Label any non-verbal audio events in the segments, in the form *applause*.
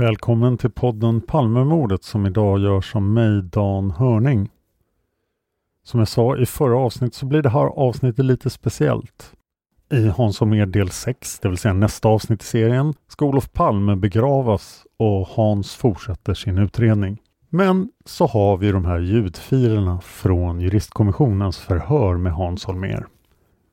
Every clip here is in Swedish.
Välkommen till podden Palmemordet som idag görs av mig, Dan Hörning. Som jag sa i förra avsnittet så blir det här avsnittet lite speciellt. I Hans Holmér del 6, det vill säga nästa avsnitt i serien, ska Olof Palme begravas och Hans fortsätter sin utredning. Men så har vi de här ljudfilerna från juristkommissionens förhör med Hans Holmér.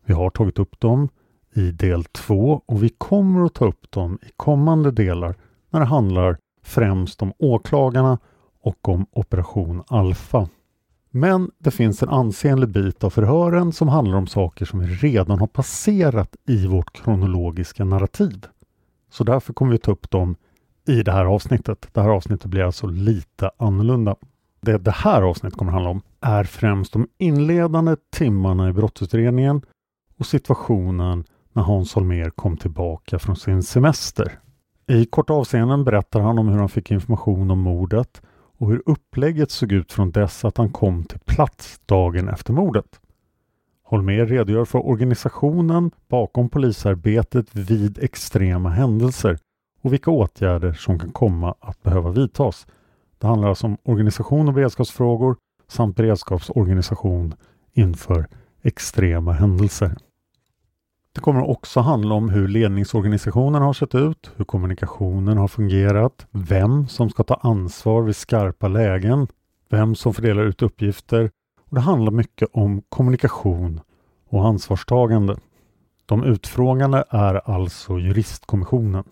Vi har tagit upp dem i del 2 och vi kommer att ta upp dem i kommande delar när det handlar främst om åklagarna och om Operation Alfa. Men det finns en ansenlig bit av förhören som handlar om saker som vi redan har passerat i vårt kronologiska narrativ. Så därför kommer vi ta upp dem i det här avsnittet. Det här avsnittet blir alltså lite annorlunda. Det det här avsnittet kommer handla om är främst de inledande timmarna i brottsutredningen och situationen när Hans Holmér kom tillbaka från sin semester. I korta avseenden berättar han om hur han fick information om mordet och hur upplägget såg ut från dess att han kom till plats dagen efter mordet. Holmér redogör för organisationen bakom polisarbetet vid extrema händelser och vilka åtgärder som kan komma att behöva vidtas. Det handlar alltså om organisation och beredskapsfrågor samt beredskapsorganisation inför extrema händelser. Det kommer också handla om hur ledningsorganisationen har sett ut, hur kommunikationen har fungerat, vem som ska ta ansvar vid skarpa lägen, vem som fördelar ut uppgifter och det handlar mycket om kommunikation och ansvarstagande. De utfrågande är alltså juristkommissionen.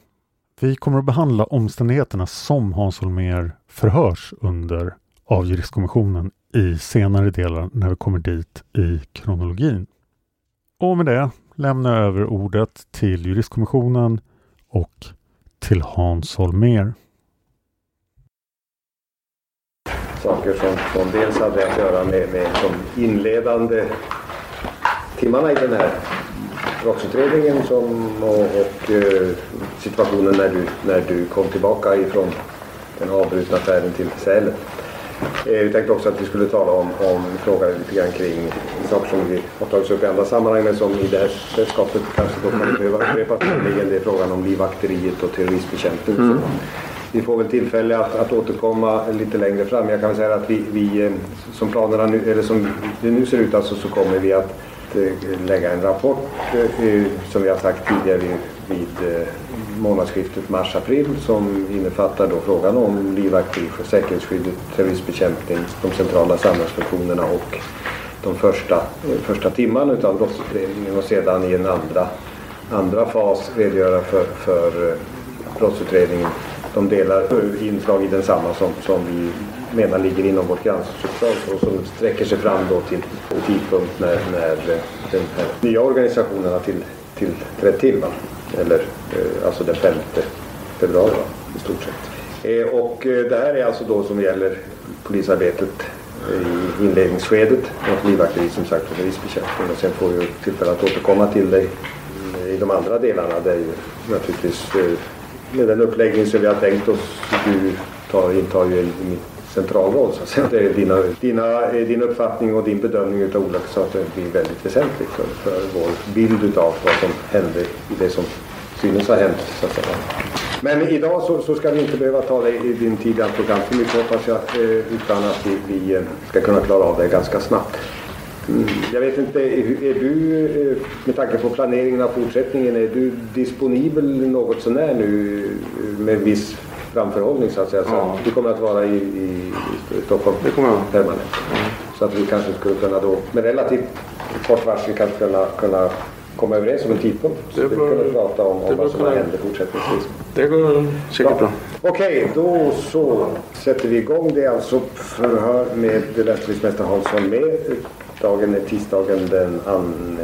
Vi kommer att behandla omständigheterna som Hans Holmér förhörs under av juristkommissionen i senare delar när vi kommer dit i kronologin. Och med det lämnar jag över ordet till juristkommissionen och till Hans Holmér. Saker som, som dels hade att göra med, med de inledande timmarna i den här brottsutredningen som, och, och eh, situationen när du, när du kom tillbaka ifrån den avbrutna färden till Sälen. Eh, vi tänkte också att vi skulle tala om, om fråga lite grann kring saker som vi har tagit upp i andra sammanhang men som i det här sällskapet kanske då kan behöva upprepas. Det är frågan om livvakteriet och terroristbekämpning. Mm. Vi får väl tillfälle att, att återkomma lite längre fram. Jag kan väl säga att vi, vi eh, som planerna nu, eller som det nu ser ut alltså så kommer vi att eh, lägga en rapport som vi har sagt tidigare vid månadsskiftet mars-april som innefattar då frågan om livaktiv, säkerhetsskyddet, terroristbekämpning, de centrala samhällsfunktionerna och de första, eh, första timmarna utav brottsutredningen och sedan i en andra, andra fas redogöra för, för eh, brottsutredningen. De delar eh, inslag i densamma som, som vi menar ligger inom vårt granskningsuppdrag och som sträcker sig fram då till tidpunkt när, när den här nya organisationen har till, till, trätt till. Va? Eller eh, alltså den 5 februari va? i stort sett. Eh, och eh, det här är alltså då som gäller polisarbetet eh, i inledningsskedet och livvakteri som sagt och bevisbekämpning och sen får vi tillfälle att återkomma till dig eh, i de andra delarna där ju naturligtvis eh, med den uppläggning som vi har tänkt oss du tar, intar ju en central roll. Så att säga. Det är dina, dina, eh, din uppfattning och din bedömning av olika saker blir väldigt väsentligt för, för vår bild av vad som hände i det som synes ha hänt. Så att säga. Men idag så, så ska vi inte behöva ta dig i din tid i anspråk mycket hoppas jag. Eh, utan att vi, vi, eh, ska kunna klara av det ganska snabbt. Mm, jag vet inte, är du med tanke på planeringen av fortsättningen, är du disponibel något sånär nu med viss framförhållning så att säga. Så ja. du kommer att vara i, i, i Stockholm det kommer jag. permanent. Mm. Så att vi kanske skulle kunna då med relativt kort varsel kanske kunna, kunna komma överens om en tidpunkt. Så det vi kunna prata om, om vad som kunna... händer fortsättningsvis. Det går säkert bra. Okej, okay, då så sätter vi igång. Det är alltså förhör med länspolismästare Hansson med. Dagen är tisdagen den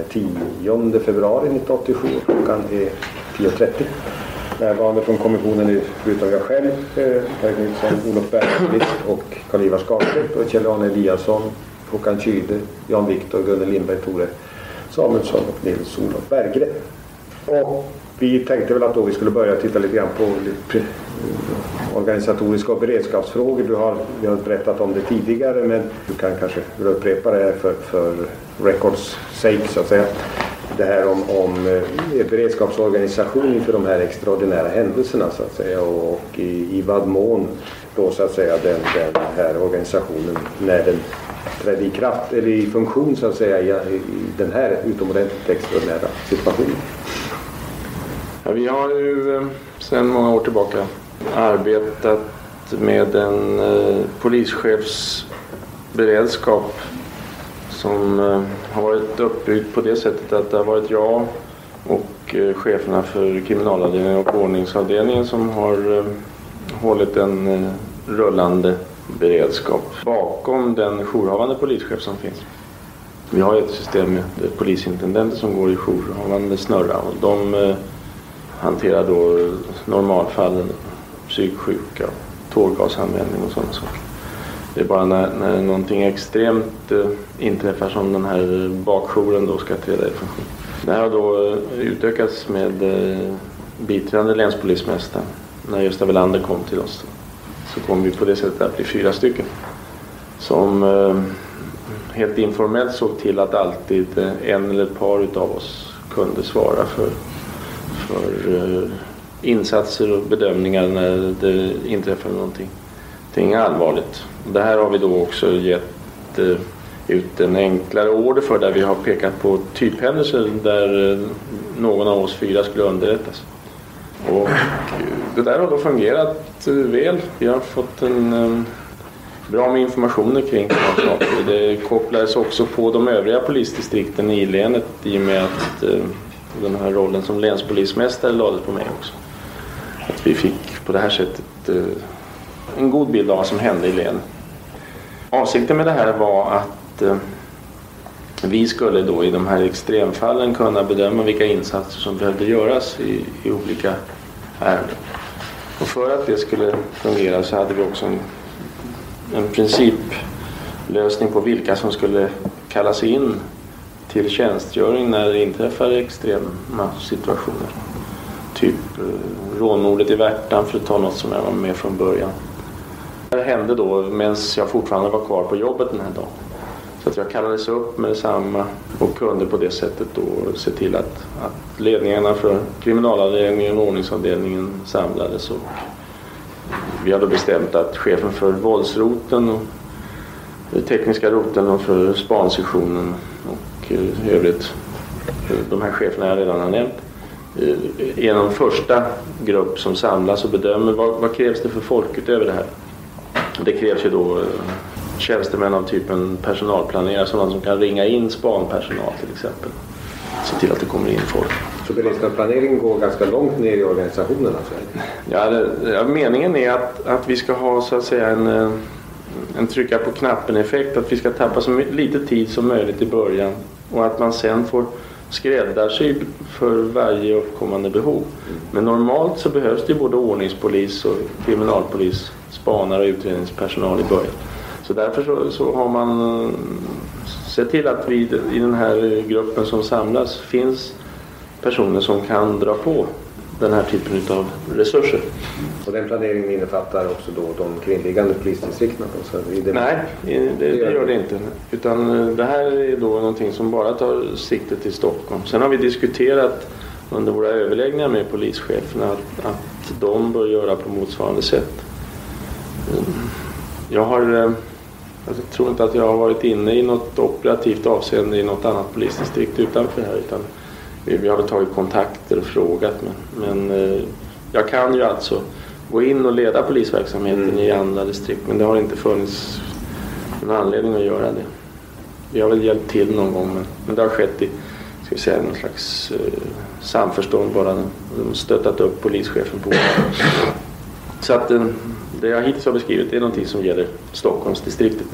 10 februari 1987 klockan är 10.30. Närvarande från kommissionen är förutom jag själv, eh, Per Nilsson, Olof Bergqvist och Karl-Ivar Skarstedt och Kjell-Arne Eliasson, Håkan Kyde, Jan Viktor, Gunnel Lindberg, Tore Samuelsson och Nils-Olof Berggren. Och vi tänkte väl att då vi skulle börja titta lite grann på eh, organisatoriska och beredskapsfrågor. Du har, vi har berättat om det tidigare men du kan kanske upprepa det för, för records sake så att säga det här om, om eh, beredskapsorganisation inför de här extraordinära händelserna så att säga och, och i, i vad mån då så att säga den, den här organisationen när den trädde i kraft eller i funktion så att säga i, i den här utomordentligt extraordinära situationen. Ja, vi har ju eh, sedan många år tillbaka arbetat med en eh, polischefsberedskap som eh, har varit uppbyggd på det sättet att det har varit jag och eh, cheferna för kriminalavdelningen och ordningsavdelningen som har eh, hållit en eh, rullande beredskap bakom den jourhavande polischef som finns. Vi har ett system med polisintendenter som går i jourhavande snurra och de hanterar då normalfallen, psyksjuka, tårgasanvändning och sådana saker. Det är bara när, när någonting extremt eh, inträffar som den här bakjouren då ska träda i funktion. Det här har då eh, utökats med eh, biträdande länspolismästaren. När Gösta Welander kom till oss så kom vi på det sättet att bli fyra stycken. Som eh, helt informellt såg till att alltid eh, en eller ett par utav oss kunde svara för, för eh, insatser och bedömningar när det inträffade någonting, någonting allvarligt. Det här har vi då också gett eh, ut en enklare order för där vi har pekat på typhändelser där eh, någon av oss fyra skulle underrättas. Och eh, det där har då fungerat eh, väl. Vi har fått en bra med informationer kring sådana saker. Det kopplades också på de övriga polisdistrikten i länet i och med att den här rollen som länspolismästare lades på mig också. Att vi fick på det här sättet en god bild av vad som hände i länet. Avsikten med det här var att eh, vi skulle då i de här extremfallen kunna bedöma vilka insatser som behövde göras i, i olika ärenden. Och för att det skulle fungera så hade vi också en, en principlösning på vilka som skulle kallas in till tjänstgöring när det inträffar extrema situationer. Typ eh, rånmordet i Värtan för att ta något som jag var med från början. Det hände då medan jag fortfarande var kvar på jobbet den här dagen. Så att jag kallades upp med detsamma och kunde på det sättet då se till att, att ledningarna för kriminalavdelningen och ordningsavdelningen samlades. Och vi hade bestämt att chefen för våldsroten och tekniska roten och för spansektionen och eh, i övrigt, eh, de här cheferna jag redan har nämnt, eh, är den första grupp som samlas och bedömer vad, vad krävs det för folket över det här. Det krävs ju då eh, tjänstemän av typen personalplanerare, sådana som kan ringa in spanpersonal till exempel. Se till att det kommer in folk. Så beredskapsplaneringen går ganska långt ner i organisationen alltså? Ja, det, ja, meningen är att, att vi ska ha så att säga en, eh, en trycka på knappen-effekt. Att vi ska tappa så lite tid som möjligt i början och att man sen får skräddarsy för varje uppkommande behov. Men normalt så behövs det både ordningspolis och kriminalpolis, spanare och utredningspersonal i början. Så därför så, så har man eh, sett till att vi i den här gruppen som samlas finns personer som kan dra på den här typen av resurser. Och den planeringen innefattar också då de kringliggande polisdistrikten? Det... Nej, det, det, gör det inte. Utan eh, det här är då någonting som bara tar sikte till Stockholm. Sen har vi diskuterat under våra överläggningar med polischeferna att, att de bör göra på motsvarande sätt. Jag har eh, jag tror inte att jag har varit inne i något operativt avseende i något annat polisdistrikt utanför här. Utan vi, har väl tagit kontakter och frågat. Men, men eh, jag kan ju alltså gå in och leda polisverksamheten mm. i andra distrikt. Men det har inte funnits någon anledning att göra det. Vi har väl hjälpt till någon gång men, men det har skett i ska vi säga, någon slags eh, samförstånd bara. De har stöttat upp polischefen på Så att eh, det jag hittills har beskrivit är någonting som gäller Stockholmsdistriktet.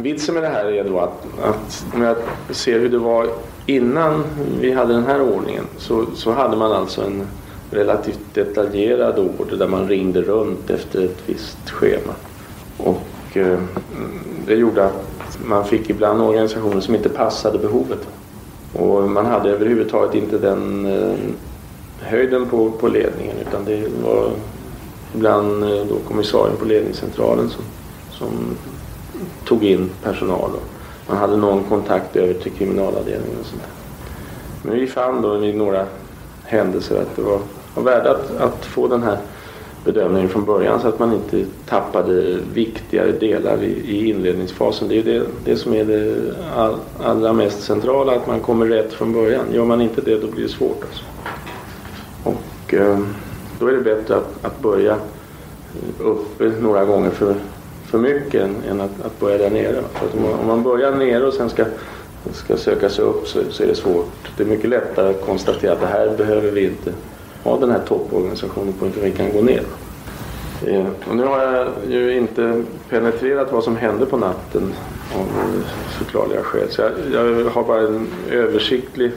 Vitsen med det här är då att, att om jag ser hur det var innan vi hade den här ordningen så, så hade man alltså en relativt detaljerad order där man ringde runt efter ett visst schema. Och eh, det gjorde att man fick ibland organisationer som inte passade behovet. Och man hade överhuvudtaget inte den eh, höjden på, på ledningen utan det var ibland eh, då kommissarien på ledningscentralen som, som tog in personal. Och man hade någon kontakt över till kriminalavdelningen och sånt Men vi fann då vid några händelser att det var, var värde att, att få den här bedömningen från början så att man inte tappade viktigare delar i, i inledningsfasen. Det är det, det som är det all, allra mest centrala, att man kommer rätt från början. Gör man inte det då blir det svårt. Alltså. Och eh, då är det bättre att, att börja uppe några gånger för, för mycket än, än att, att, börja där nere. För att om, man, om man börjar nere och sen ska, ska söka sig upp så, så är det svårt. Det är mycket lättare att konstatera att det här behöver vi inte ha den här topporganisationen på utan vi kan gå ner. Eh, och nu har jag ju inte penetrerat vad som hände på natten av förklarliga skäl. Så jag, jag har bara en översiktlig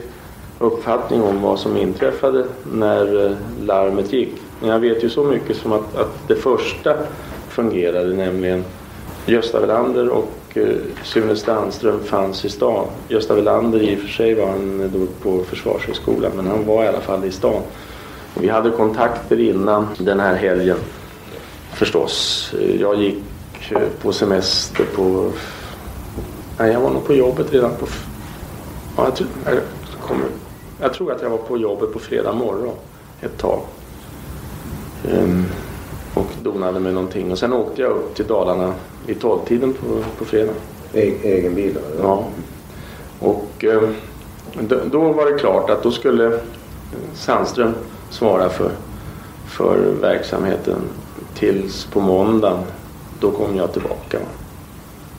uppfattning om vad som inträffade när eh, larmet gick. Men jag vet ju så mycket som att, att det första fungerade, nämligen Gösta Welander och eh, Sune Stanström fanns i stan. Gösta Welander i och för sig var han då på Försvarshögskolan men han var i alla fall i stan. Vi hade kontakter innan den här helgen förstås. Jag gick eh, på semester på... Nej, jag var nog på jobbet redan på... Ja, jag, tror, jag, kommer, jag tror att jag var på jobbet på fredag morgon ett tag. Um, och donade med någonting. Och sen åkte jag upp till Dalarna i tolvtiden på, på fredag. E egen bil? Ja. ja. Och um, då, var det klart att då skulle Sandström svara för, för verksamheten tills på måndagen. Då kom jag tillbaka.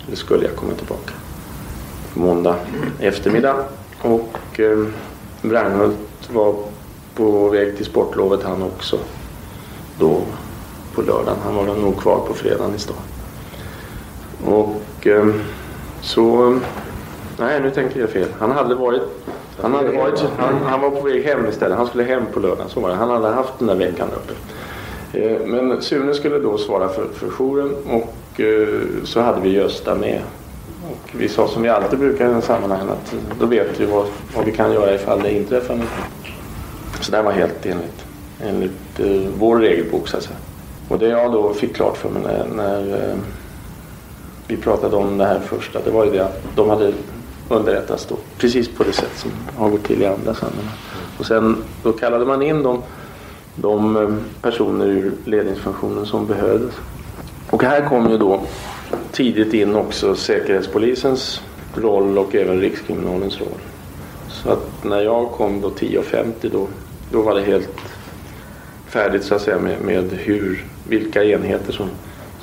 Eller skulle jag komma tillbaka. På måndag eftermiddag. Och eh, Wranghult var på väg till sportlovet han också. Då på lördagen. Han var nog kvar på fredagen i stan. Och eh, så... Nej, nu tänker jag fel. Han hade varit... Han, hade varit, han, han var på väg hem istället. Han skulle hem på lördagen. Så var det. Han hade haft den där veckan uppe. Eh, men Sune skulle då svara för, för jouren och eh, så hade vi Gösta med. Och vi sa som vi alltid brukar i den sammanhangen att då vet vi vad, vad vi kan göra ifall det inträffar något. Så det var helt enligt, enligt eh, vår regelbok så att säga. Och det jag då fick klart för mig när, när eh, vi pratade om det här första, det var ju det att de hade underrättats då. Precis på det sätt som har gått till i andra sammanhang. Och sen då kallade man in de, de eh, personer ur ledningsfunktionen som behövdes. Och här kom ju då tidigt in också Säkerhetspolisens roll och även Rikskriminalens roll. Så att när jag kom då 10.50 då, då var det helt färdigt så att säga med, med hur, vilka enheter som,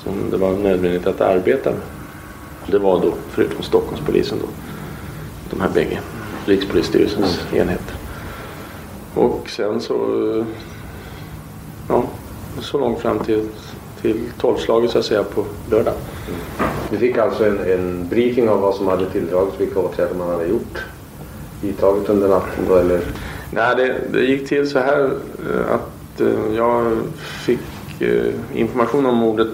som det var nödvändigt att arbeta med. Det var då, förutom Stockholmspolisen, då, de här bägge Rikspolisstyrelsens mm. enheter. Och sen så, ja, så långt fram till, till tolvslaget så att säga på lördag. Mm. Du fick alltså en, en briefing av vad som hade tilldragits, vilka åtgärder man hade gjort, vidtagit under natten då eller? Nej, det, det gick till så här eh, att eh, jag fick eh, information om mordet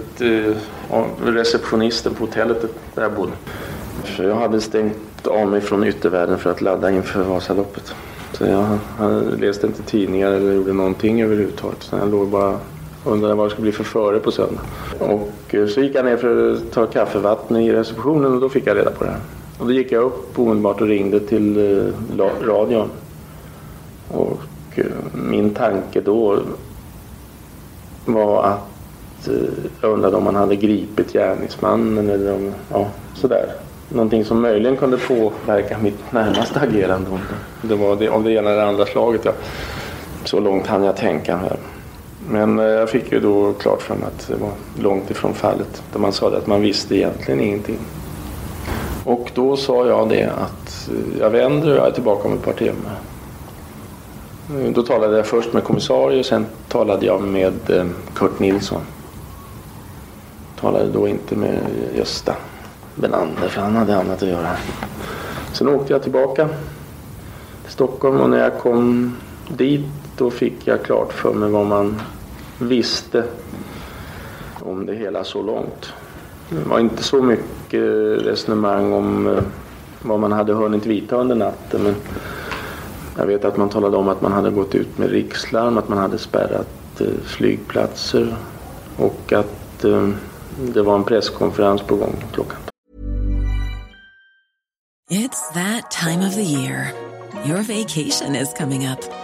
av receptionisten på hotellet där jag bodde. För jag hade stängt av mig från yttervärlden för att ladda inför Vasaloppet. Så jag, jag läste inte tidningar eller gjorde någonting överhuvudtaget. Så jag låg bara undrade vad det skulle bli för före på söndag. Och eh, så gick jag ner för att ta kaffevatten i receptionen och då fick jag reda på det här. Och då gick jag upp omedelbart och ringde till eh, radion och eh, min tanke då var att jag undrade om man hade gripit gärningsmannen eller om, ja, sådär. Någonting som möjligen kunde påverka mitt närmaste agerande det, det var det, om det ena eller andra slaget. Ja. Så långt hann jag tänka här. Men eh, jag fick ju då klart för mig att det var långt ifrån fallet. Där man sa att man visste egentligen ingenting. Och då sa jag det att eh, jag vänder och jag är tillbaka om ett par timmar. Eh, då talade jag först med kommissarie och sen talade jag med Kurt Nilsson. Talade då inte med Gösta Benander för han hade annat att göra. Sen åkte jag tillbaka till Stockholm och när jag kom dit då fick jag klart för mig vad man visste om det hela så långt. Det var inte så mycket resonemang om eh, vad man hade hunnit vidta under natten men jag vet att man talade om att man hade gått ut med rikslarm, att man hade spärrat eh, flygplatser och att eh, det var en presskonferens på gång klockan. It's that time of the year. Your vacation is coming up.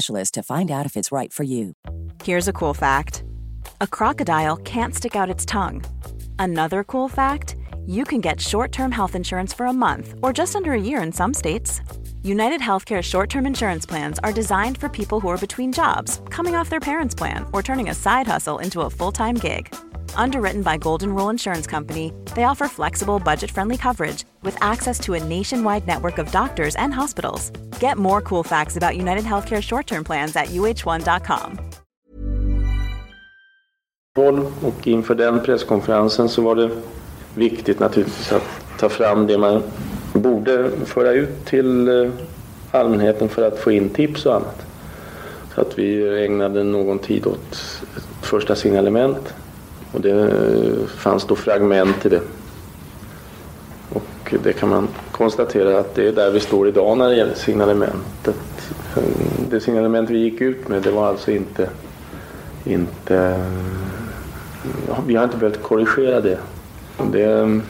specialist to find out if it's right for you. Here's a cool fact a crocodile can't stick out its tongue. Another cool fact you can get short term health insurance for a month or just under a year in some states. United Healthcare short term insurance plans are designed for people who are between jobs, coming off their parents' plan, or turning a side hustle into a full time gig. Underwritten by Golden Rule Insurance Company, they offer flexible, budget friendly coverage with access to a nationwide network of doctors and hospitals. Get more cool facts about United Healthcare short term plans at uh1.com. Och inför den presskonferensen så var det viktigt naturligtvis att ta fram det man borde föra ut till eh, allmänheten för att få in tips och annat. Så att vi ägnade någon tid åt ett första signalement och det fanns då fragment i det. Och det kan man konstatera att det är där vi står idag när det gäller signalementet. Det signalement vi gick ut med det var alltså inte, inte vi har inte behövt korrigera det. Det är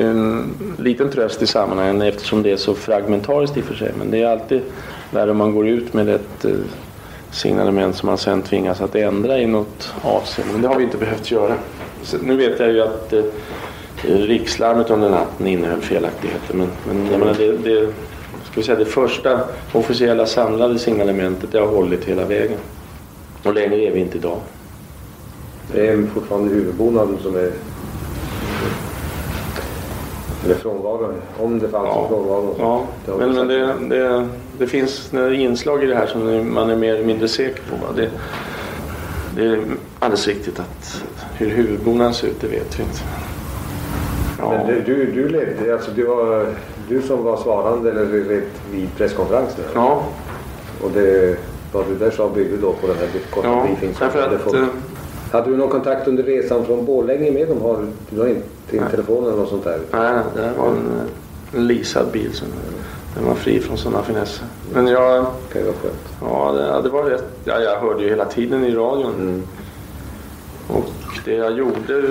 en liten tröst i sammanhanget eftersom det är så fragmentariskt i och för sig. Men det är alltid värre om man går ut med ett signalement som man sen tvingas att ändra i något avseende. Men det har vi inte behövt göra. Så nu vet jag ju att eh, rikslarmet under natten innehöll felaktigheter men, men jag menar, det, det ska vi säga, det första officiella samlade signalementet det har hållit hela vägen. Och längre är vi inte idag. Det är fortfarande huvudbonaden som är eller frånvaron, om det fanns Ja. en frånvaro. Ja, men, men det, det, det finns några inslag i det här som man är mer eller mindre säker på. Det, det är alldeles riktigt att hur huvudbonaden ser ut, det vet vi inte. Ja. Men det, du, du levde, alltså du var du som var svarande eller vid presskonferensen? eller? Ja, Och det, vad du där sa byggde då på den här korta Ja, briefing som därför du hade att, fått. eh, Hade du någon kontakt under resan från Borlänge med dem? Har, du har inte din telefon eller något sånt där? nej, det var en, en leasad bil. Så den var fri från sådana finesser. Men jag, Det vara skönt. ja, det, det var rätt. Ja, jag hörde ju hela tiden i radion. Mm. Och det jag gjorde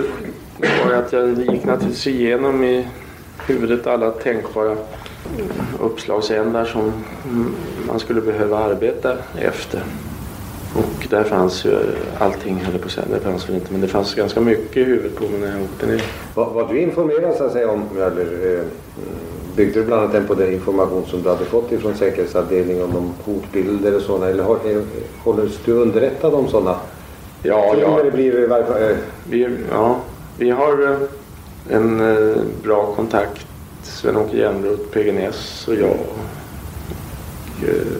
var att jag gick naturligtvis igenom i huvudet alla tänkbara uppslagsändar som man skulle behöva arbeta efter. Och där fanns ju allting, höll på att säga. Det fanns väl inte, men det fanns ganska mycket i huvudet på mig när jag åkte ner. Var, var du informerad så att säga om, eller eh, byggde du bland annat den på den information som du hade fått ifrån säkerhetsavdelningen om de hotbilder och sådana? Eller håller du underrättad om sådana? Ja, ja. det blir fall, eh, Vi, ja, vi har eh, en eh, bra kontakt. Sven-Åke Järnroth, PG Näss och jag. Och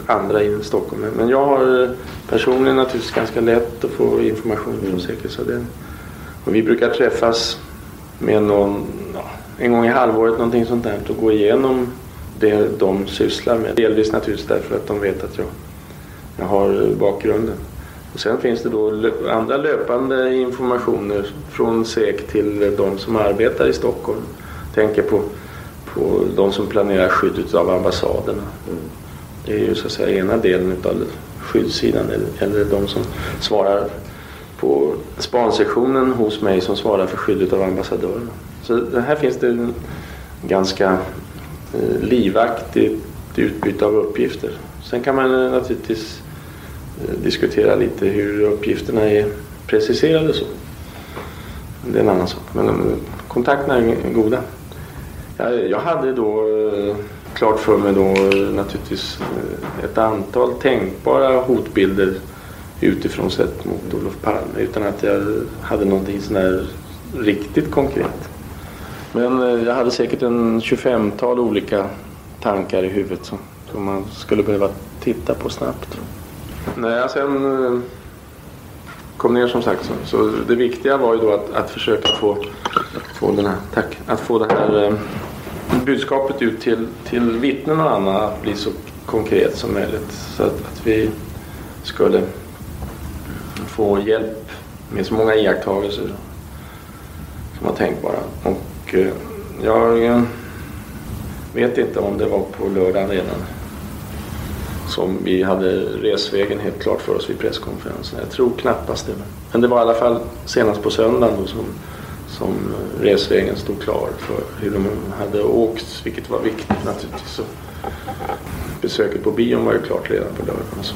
andra i Stockholm. Men- jag har personligen naturligtvis ganska lätt att få information från säkerhetsavdelningen. Och vi brukar träffas med någon, ja, en gång i halvåret någonting sånt där och gå igenom det de sysslar med. Delvis naturligtvis därför att de vet att jag, jag har bakgrunden. Och sen finns det då andra löpande informationer från SEK till de som arbetar i Stockholm. Tänker på, på de som planerar skyddet av ambassaderna. Det är ju så att säga ena delen av skyddssidan eller, eller de som svarar på spansektionen hos mig som svarar för skyddet av ambassadörerna. Så här finns det en ganska eh, livaktigt utbyte av uppgifter. Sen kan man eh, naturligtvis eh, diskutera lite hur uppgifterna är preciserade så. Det är en annan sak. Men kontakterna är goda. Jag, hade då klart för mig då naturligtvis ett antal tänkbara hotbilder utifrån sett mot Olof Palme utan att jag hade någonting sån där riktigt konkret. Men eh, jag hade säkert en 25-tal olika tankar i huvudet som, som man skulle behöva titta på snabbt. När jag sen eh, kom ner som sagt så, så det viktiga var ju då att, att försöka få, få den här, tack, att få det här eh, budskapet ut till, till vittnen och andra att bli så konkret som möjligt. Så att, att vi skulle få hjälp med så många iakttagelser som var tänkbara. Och och eh, jag eh, vet inte om det var på lördagen redan som vi hade resvägen helt klart för oss vid presskonferensen. Jag tror knappast det. Men det var i alla fall senast på söndagen då som, som eh, resvägen stod klar för hur de hade åkt, vilket var viktigt naturligtvis. Så besöket på bion var ju klart redan på lördagen. Så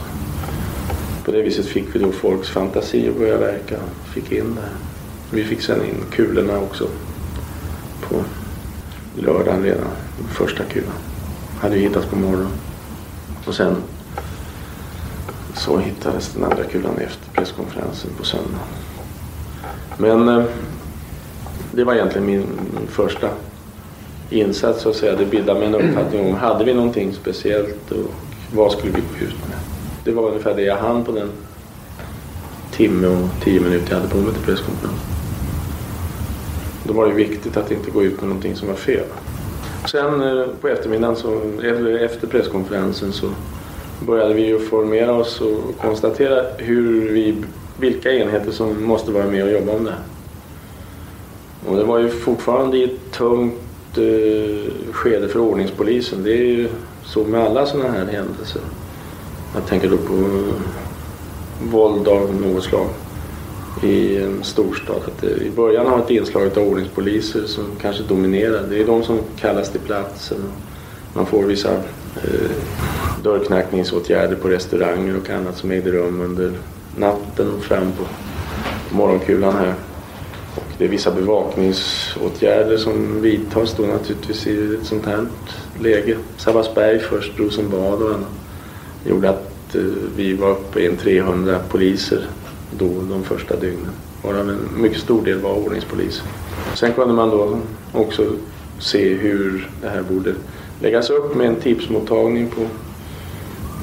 på det viset fick vi då folks fantasi att börja verka. Fick in det här. Vi fick sen in kulorna också på lördagen redan. Första kulan hade ju hittats på morgonen. Och sen så hittades den andra kulan efter presskonferensen på söndagen. Men eh, det var egentligen min första insats så att säga. Det bildade mig en uppfattning om hade vi någonting speciellt och vad skulle vi gå ut med. Det var ungefär det jag hann på den timme och tio minuter jag hade på mig till presskonferensen. Då var det viktigt att inte gå ut med någonting som var fel. Sen eh, på eftermiddagen, så, eller efter presskonferensen, så började vi ju formera oss och konstatera hur vi, vilka enheter som måste vara med och jobba om det här. Och det var ju fortfarande i ett tungt eh, skede för ordningspolisen. Det är ju så med alla sådana här händelser. Jag tänker då på eh, våld av något slag i en storstad. Att det, I början har ett inslag av ordningspoliser som kanske dominerar. Det är de som kallas till platsen. Man får vissa eh, dörrknackningsåtgärder på restauranger och annat som ägde rum under natten och fram på morgonkulan här. Och det är vissa bevakningsåtgärder som vidtas då naturligtvis i ett sånt här läge. Sabbatsberg först, Rosenbad och annat. gjorde att eh, vi var uppe i en 300 poliser då de första dygnen. Varav en mycket stor del var ordningspoliser. Sen kunde man då också se hur det här borde läggas upp med en tipsmottagning på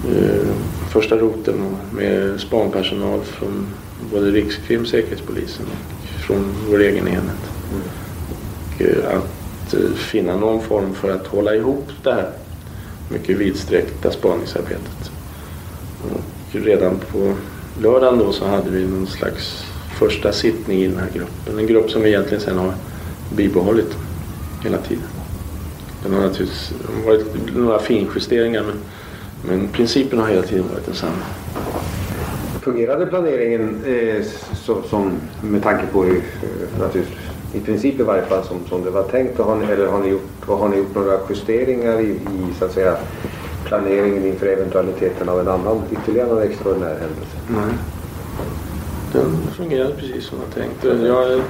eh, första roten och med spanpersonal från både Rikskrim, Säkerhetspolisen och från vår egen enhet. Och, eh, att eh, finna någon form för att hålla ihop det här mycket vidsträckta spaningsarbetet. Och redan på lördagen då så hade vi någon slags första sittning i den här gruppen. En grupp som vi egentligen sen har bibehållit hela tiden. Den har naturligtvis varit några finjusteringar men, men principen har hela tiden varit densamma. Fungerade planeringen eh, så, som, med tanke på eh, hur, i princip i varje fall som, som det var tänkt? Har ni, eller har ni, gjort, har ni gjort några justeringar i, i så att säga, planeringen inför eventualiteten av en annan ytterligare extraordinär händelse? Nej. Den fungerade precis som jag tänkt. Jag,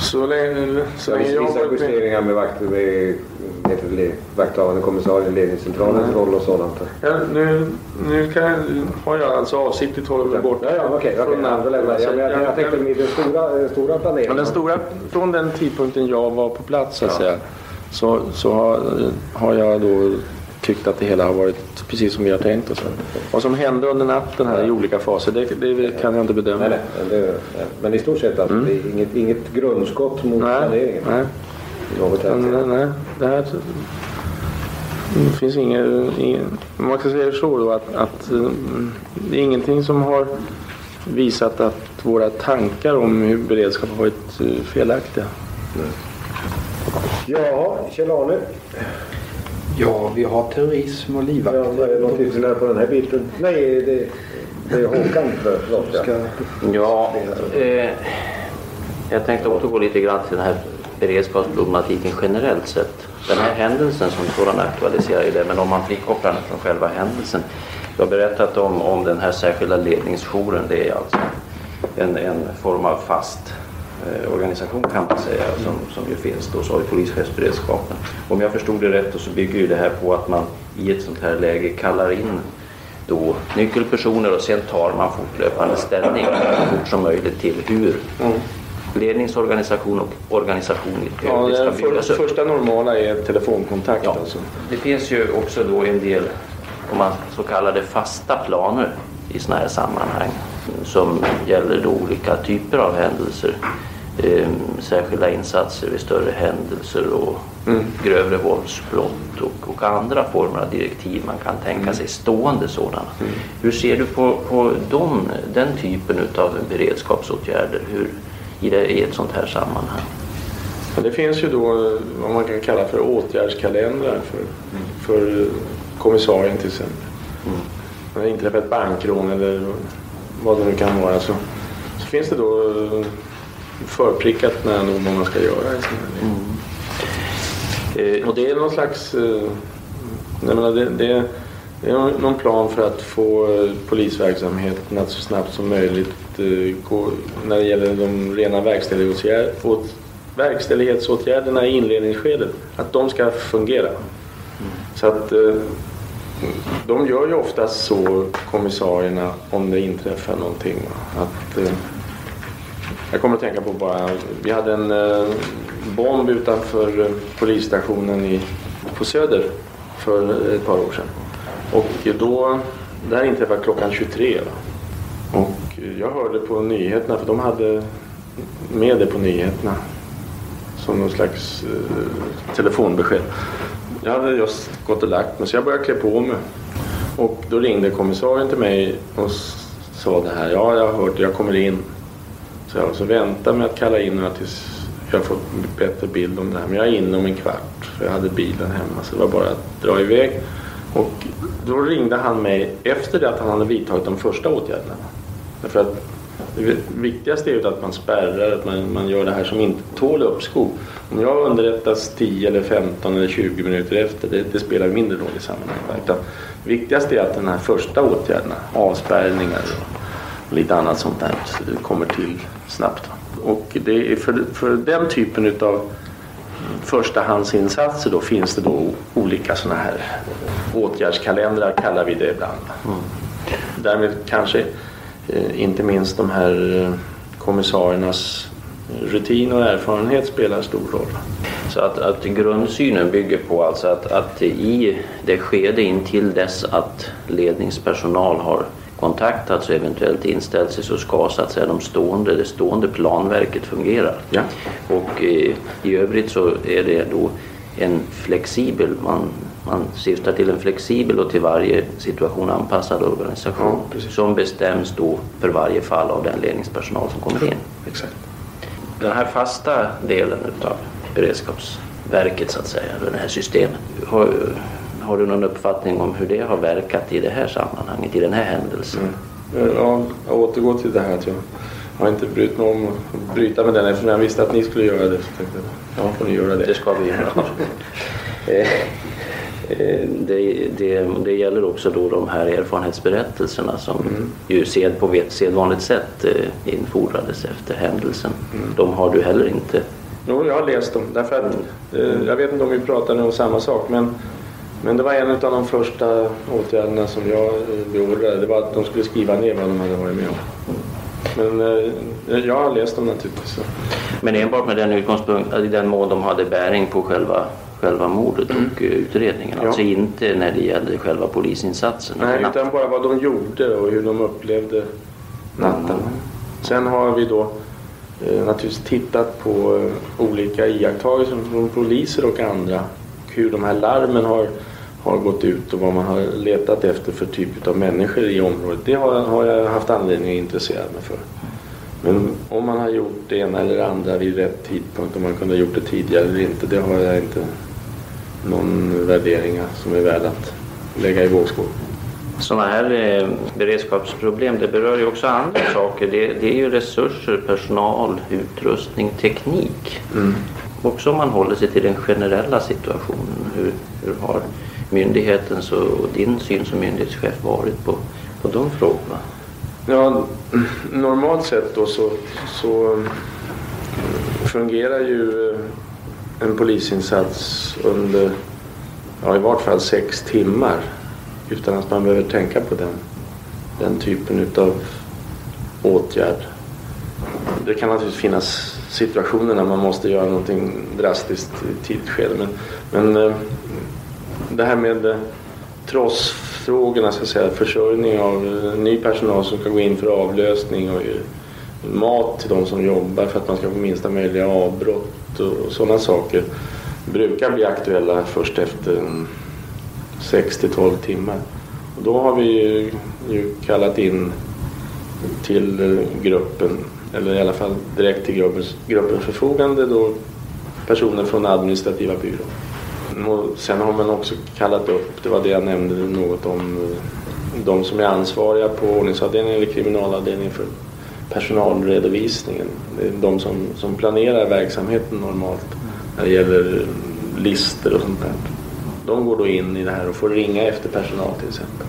så länge, så länge jag vissa justeringar med, vakt, med, med vakthavande kommissarien, ledningscentralens roll och sådant? Ja, nu, nu kan, har jag alltså avsiktligt hållit mig borta ja, ja, okay, okay. Ja, jag, jag, jag, jag tänkte med den stora, stora planeringen. Ja, den stora, från den tidpunkten jag var på plats så att säga, så, så har, har jag då tyckt att det hela har varit precis som vi har tänkt oss. Vad som hände under natten här i olika faser det, det kan jag inte bedöma. Nej, nej, det, men i stort sett alltså, mm. det är inget, inget grundskott mot nej, planeringen? Nej. Något nej, det här det finns ingen, ingen, man kan säga så då att, att mm, det är ingenting som har visat att våra tankar om hur beredskap har varit eh, felaktiga. Nej. Ja, Kjell-Arne. Ja, vi har terrorism och livvakt. Ja, är det ytterligare på den här biten? Nej, det, det är Håkan. Förlåt. Ja, ja eh, jag tänkte också gå lite grann till den här beredskapsproblematiken generellt sett. Den här händelsen som sådan aktualiserar ju det, men om man frikopplar den från själva händelsen. Jag har berättat om, om den här särskilda ledningsjouren. Det är alltså en, en form av fast organisation kan man säga som, som ju finns då, så har vi polischefsberedskapen. Om jag förstod det rätt så bygger ju det här på att man i ett sånt här läge kallar in då nyckelpersoner och sen tar man fortlöpande ställning så fort som möjligt till hur mm. ledningsorganisation och organisation i ja, ska byggas upp. Första normala är telefonkontakt ja. alltså. Det finns ju också då en del om man så kallade fasta planer i sådana här sammanhang som gäller då olika typer av händelser eh, särskilda insatser vid större händelser och mm. grövre våldsbrott och, och, andra former av direktiv man kan tänka mm. sig, stående sådana. Mm. Hur ser du på, på de, den typen av beredskapsåtgärder hur, i, det, i ett sånt här sammanhang? det finns ju då vad man kan kalla för åtgärdskalendrar för, för kommissarien till exempel. Mm. När det inträffar ett bankrån eller vad det nu kan vara så, så finns det då förprickat nära nog vad man ska göra i mm. eh, Och det är någon slags... Eh, menar, det, det, det, är någon plan för att få eh, polisverksamheten att så snabbt som möjligt eh, gå, när det gäller de rena verkställighetsåtgärderna i inledningsskedet, att de ska fungera. Mm. Så att eh, de gör ju oftast så, kommissarierna, om det inträffar någonting. Att, eh, jag kommer att tänka på bara, vi hade en eh, bomb utanför eh, polisstationen i, på Söder för ett par år sedan. Och då, det här inträffade klockan 23. Va? Och jag hörde på nyheterna, för de hade med det på nyheterna som någon slags eh, telefonbesked. Jag hade just gått och lagt mig så jag började klä på mig. Och då ringde kommissarien till mig och sa det här. Ja, jag har hört det. jag kommer in. Så jag alltså vänta med att kalla in några tills jag fått bättre bild om det här. Men jag är inne om en kvart. För jag hade bilen hemma så det var bara att dra iväg. Och då ringde han mig efter det att han hade vidtagit de första åtgärderna. Därför att det viktigaste är ju att man spärrar, att man, man gör det här som inte tål uppskov. Om jag underrättas 10 eller 15 eller 20 minuter efter, det, det spelar mindre roll i sammanhanget. Utan det viktigaste är att den här första åtgärderna, avspärrningar och lite annat sånt där, kommer till snabbt. Och det är för, för den typen av förstahandsinsatser då finns det då olika sådana här åtgärdskalendrar kallar vi det ibland. Mm. Därmed kanske eh, inte minst de här eh, kommissariernas rutin och erfarenhet spelar stor roll. Så att, att grundsynen bygger på alltså att, att i det skede intill dess att ledningspersonal har kontaktats och eventuellt inställt sig så ska så att säga de stående, det stående planverket fungera. Ja. Och eh, i övrigt så är det då en flexibel, man, man syftar till en flexibel och till varje situation anpassad organisation Ja, som bestäms då för varje fall av den ledningspersonal som kommer in. Exakt. Den här fasta delen utav beredskapsverket så att säga, det här systemet. Har, har du någon uppfattning om hur det har verkat i det här sammanhanget, i den här händelsen? Mm. Ja, jag återgår till det här att jag har inte brytt mig om att bryta med den eftersom jag visste att ni skulle göra det. Så tänkte jag, ja, får ni göra det. Det ska vi göra. *laughs* Eh, eh, det, det, det gäller också då de här erfarenhetsberättelserna som Mm. ju sed på sedvanligt sätt eh, infordrades efter händelsen. Mm. De har du heller inte Jo, jag har läst dem. Därför att, eh, jag vet inte om vi pratade om samma sak men, men det var en av de första åtgärderna som jag eh, beordrade. Det var att de skulle skriva ner vad de hade varit med om. Men eh, jag har läst dem naturligtvis. så. Men enbart med den utgångspunkt, i den mån de hade bäring på själva, själva mordet och eh, utredningen. Mm. Ja. Alltså inte när det gällde själva polisinsatsen. Nej, utan bara vad de gjorde och hur de upplevde natten. Sen har vi då eh, naturligtvis tittat på eh, olika iakttagelser från poliser och andra. Hur de här larmen har, har gått ut och vad man har letat efter för typ av människor i området. Det har, har jag haft anledning att intressera mig för. Men om man har gjort det ena eller andra vid rätt tidpunkt, om man kunde ha gjort det tidigare eller inte, det har jag inte någon värdering som är värd att lägga i vågskål. Sådana här eh, beredskapsproblem det berör ju också andra saker. Det, det är ju resurser, personal, utrustning, teknik. Mm. Också om man håller sig till den generella situationen. Hur, hur har myndighetens och, din syn som myndighetschef varit på, på de frågorna? Ja, normalt sett då så, så fungerar ju en polisinsats under ja, i vart fall sex timmar utan att man behöver tänka på den, den typen utav åtgärd. Det kan naturligtvis finnas situationer när man måste göra någonting drastiskt i tidigt skede men, men eh, det här med eh, trossfrågorna, ska jag säga, försörjning av eh, ny personal som ska gå in för avlösning och mat till de som jobbar för att man ska få minsta möjliga avbrott och sådana saker brukar bli aktuella först efter mm, 6 till 12 timmar. Och då har vi ju, ju kallat in till gruppen, eller i alla fall direkt till gruppens, gruppens förfogande då personer från administrativa byrån. Och sen har man också kallat upp, det var det jag nämnde något om, eh, de som är ansvariga på ordningsavdelningen eller kriminalavdelningen för personalredovisningen. Det är de som, som planerar verksamheten normalt när det gäller listor och sånt där. De går då in i det här och får ringa efter personal till exempel.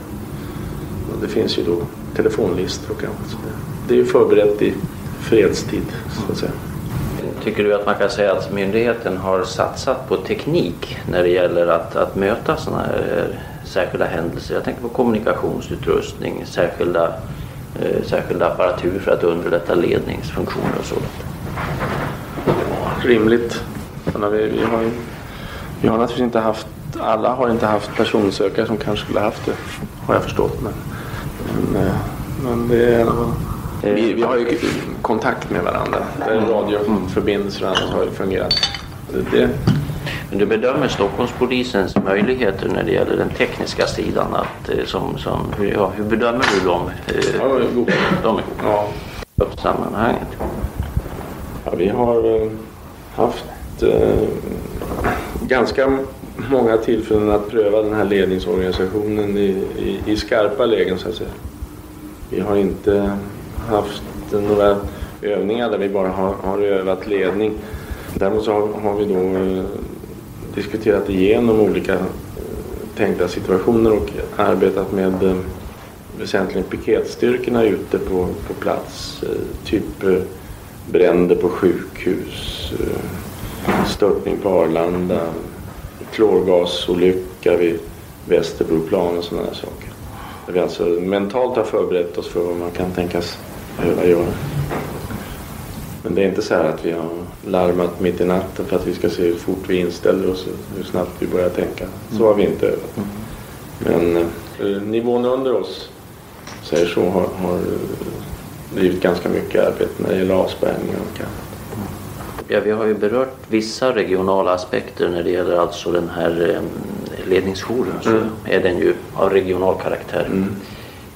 Och det finns ju då telefonlistor och annat. sådär. det är ju förberett i fredstid så att säga. Tycker du att man kan säga att myndigheten har satsat på teknik när det gäller att, att möta sådana här särskilda händelser? Jag tänker på kommunikationsutrustning, särskilda, eh, särskilda apparatur för att underlätta ledningsfunktioner och sådant. Rimligt. Vi, vi, har, ju- vi har naturligtvis inte haft, alla har inte haft personsökare som kanske skulle haft det, har jag förstått. Men, men, eh, men det är, vi, vi har ju kontakt med varandra. Där radioförbindelser och annat har ju fungerat. Det, det, Men du bedömer Stockholmspolisens möjligheter när det gäller den tekniska sidan att, eh, som, som, hur, ja, hur bedömer du dem? eh, Ja, de är goda. De är Ja. sammanhanget. Ja, vi har eh, haft eh, ganska många tillfällen att pröva den här ledningsorganisationen i, i, i skarpa lägen så att säga. Vi har inte haft några övningar där vi bara har, har övat ledning. Däremot så har, har vi då eh, diskuterat igenom olika eh, tänkta situationer och arbetat med eh, väsentligen piketstyrkorna ute på, på plats. Typ bränder på sjukhus, störtning på Arlanda, klorgasolycka vid Västerbroplan och sådana saker. Där vi alltså mentalt har förberett oss för vad man kan tänkas behöva göra. Men det är inte så här att vi har larmat mitt i natten för att vi ska se hur fort vi inställer oss och hur snabbt vi börjar tänka. Så har vi inte övat. Men eh, nivån under oss, säger så, har, har drivit ganska mycket arbete när det gäller avspärrningar och annat. Ja, vi har ju berört vissa regionala aspekter när det gäller alltså den här eh, ledningsjouren så Mm. är den ju av regional karaktär.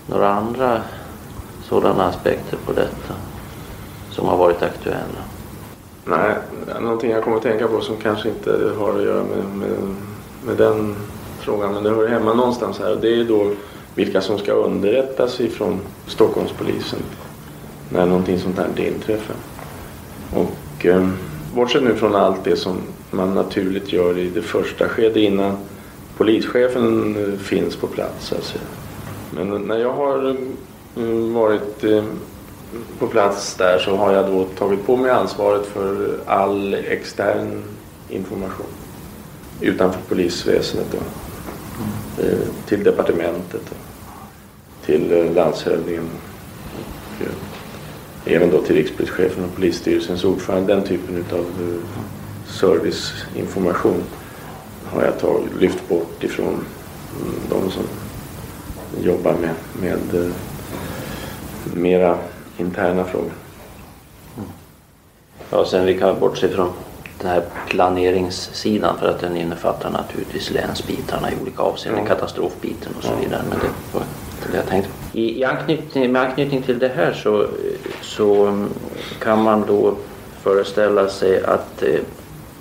Några andra sådana aspekter på detta som har varit aktuella? Nej, någonting jag kommer att tänka på som kanske inte har att göra med, med, med den frågan men det hör hemma någonstans här. Det är då vilka som ska underrättas ifrån Stockholmspolisen när någonting sånt här inträffar. Och eh, bortsett nu från allt det som man naturligt gör i det första skedet innan polischefen eh, finns på plats. Alltså. Men när jag har varit eh, på plats där så har jag då tagit på mig ansvaret för all extern information utanför polisväsendet. Då. Eh, Till departementet till eh, landshövdingen och även då till rikspolischefen och polisstyrelsens ordförande. Den typen av serviceinformation har jag tagit, lyft bort ifrån mm, de som jobbar med, med mera interna frågor. Ja, sen vi kan bortse från den här planeringssidan för att den innefattar naturligtvis länsbitarna i olika avseenden, Ja. katastrofbiten och så vidare. Men det var inte det jag tänkte. I, i anknytning, med anknytning till det här så, så mm, kan man då föreställa sig att eh,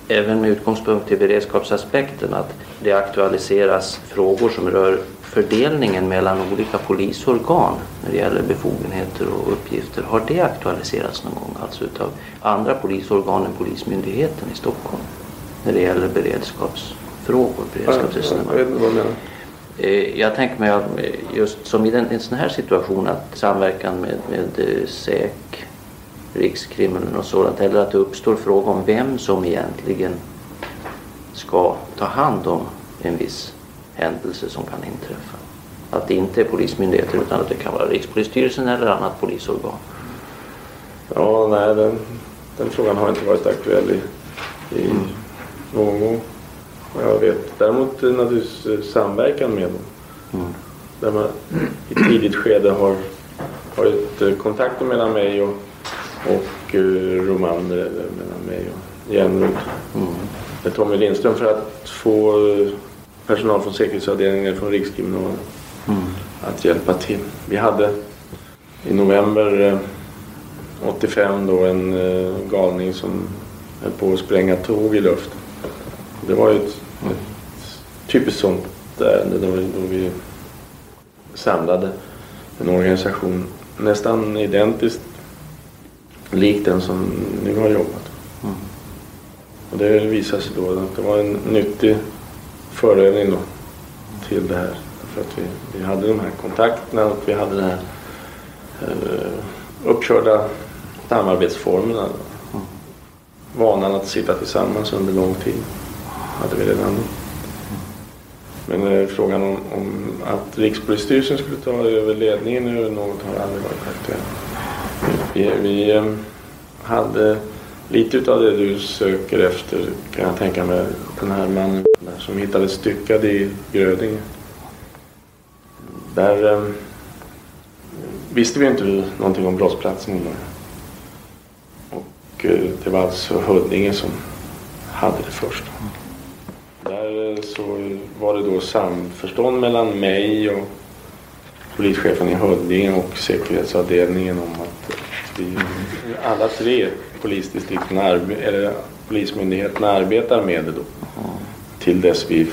även med utgångspunkt i beredskapsaspekten att det aktualiseras frågor som rör fördelningen mellan olika polisorgan när det gäller befogenheter och uppgifter. Har det aktualiserats någon gång, alltså utav andra polisorgan än Polismyndigheten i Stockholm? När det gäller beredskapsfrågor, beredskapsresonemang. Jag. Eh, Jag tänker mig att eh, just som i den, en sån här situation att samverkan med, med eh, SÄK, Rikskriminalen och sådant eller att det uppstår fråga om vem som egentligen ska ta hand om en viss händelse som kan inträffa. Att det inte är Polismyndigheten utan att det kan vara Rikspolisstyrelsen eller annat polisorgan. Ja, nej, den, den frågan har inte varit aktuell i, i någon gång. Jag vet. Däremot eh, naturligtvis eh, samverkan med dem. Där man i tidigt skede har varit eh, kontakter mellan mig och, och Romander, eller mellan mig och Järnrot. Med Tommy Lindström för att få personal från säkerhetsavdelningen från Rikskriminalen att hjälpa till. Vi hade i november eh, 85 då en eh, galning som höll på att spränga tåg i luften. Det var ju ett, ett typiskt sånt ärende då, vi- då vi samlade en organisation nästan identiskt lik den som nu har jobbat. Och det visade sig då att det var en nyttig förövning då till det här. För att vi, vi hade de här kontakterna och vi hade den här eh, uppkörda samarbetsformerna. Vanan att sitta tillsammans under lång tid hade vi redan då. Men eh, frågan om, om att Rikspolisstyrelsen skulle ta över ledningen över något har aldrig varit aktuellt. Vi, vi eh, hade lite utav det du söker efter kan jag tänka mig. Den här mannen som hittades styckad i Grödinge. Där eh, visste vi inte någonting om brottsplatsen innan. Och eh, det var alltså Huddinge som hade det först. Där eh, så var det då samförstånd mellan mig och polischefen i Huddinge och säkerhetsavdelningen om att eh, vi alla tre polisdistrikten arbe- eller polismyndigheterna arbetar med det då. Till dess vi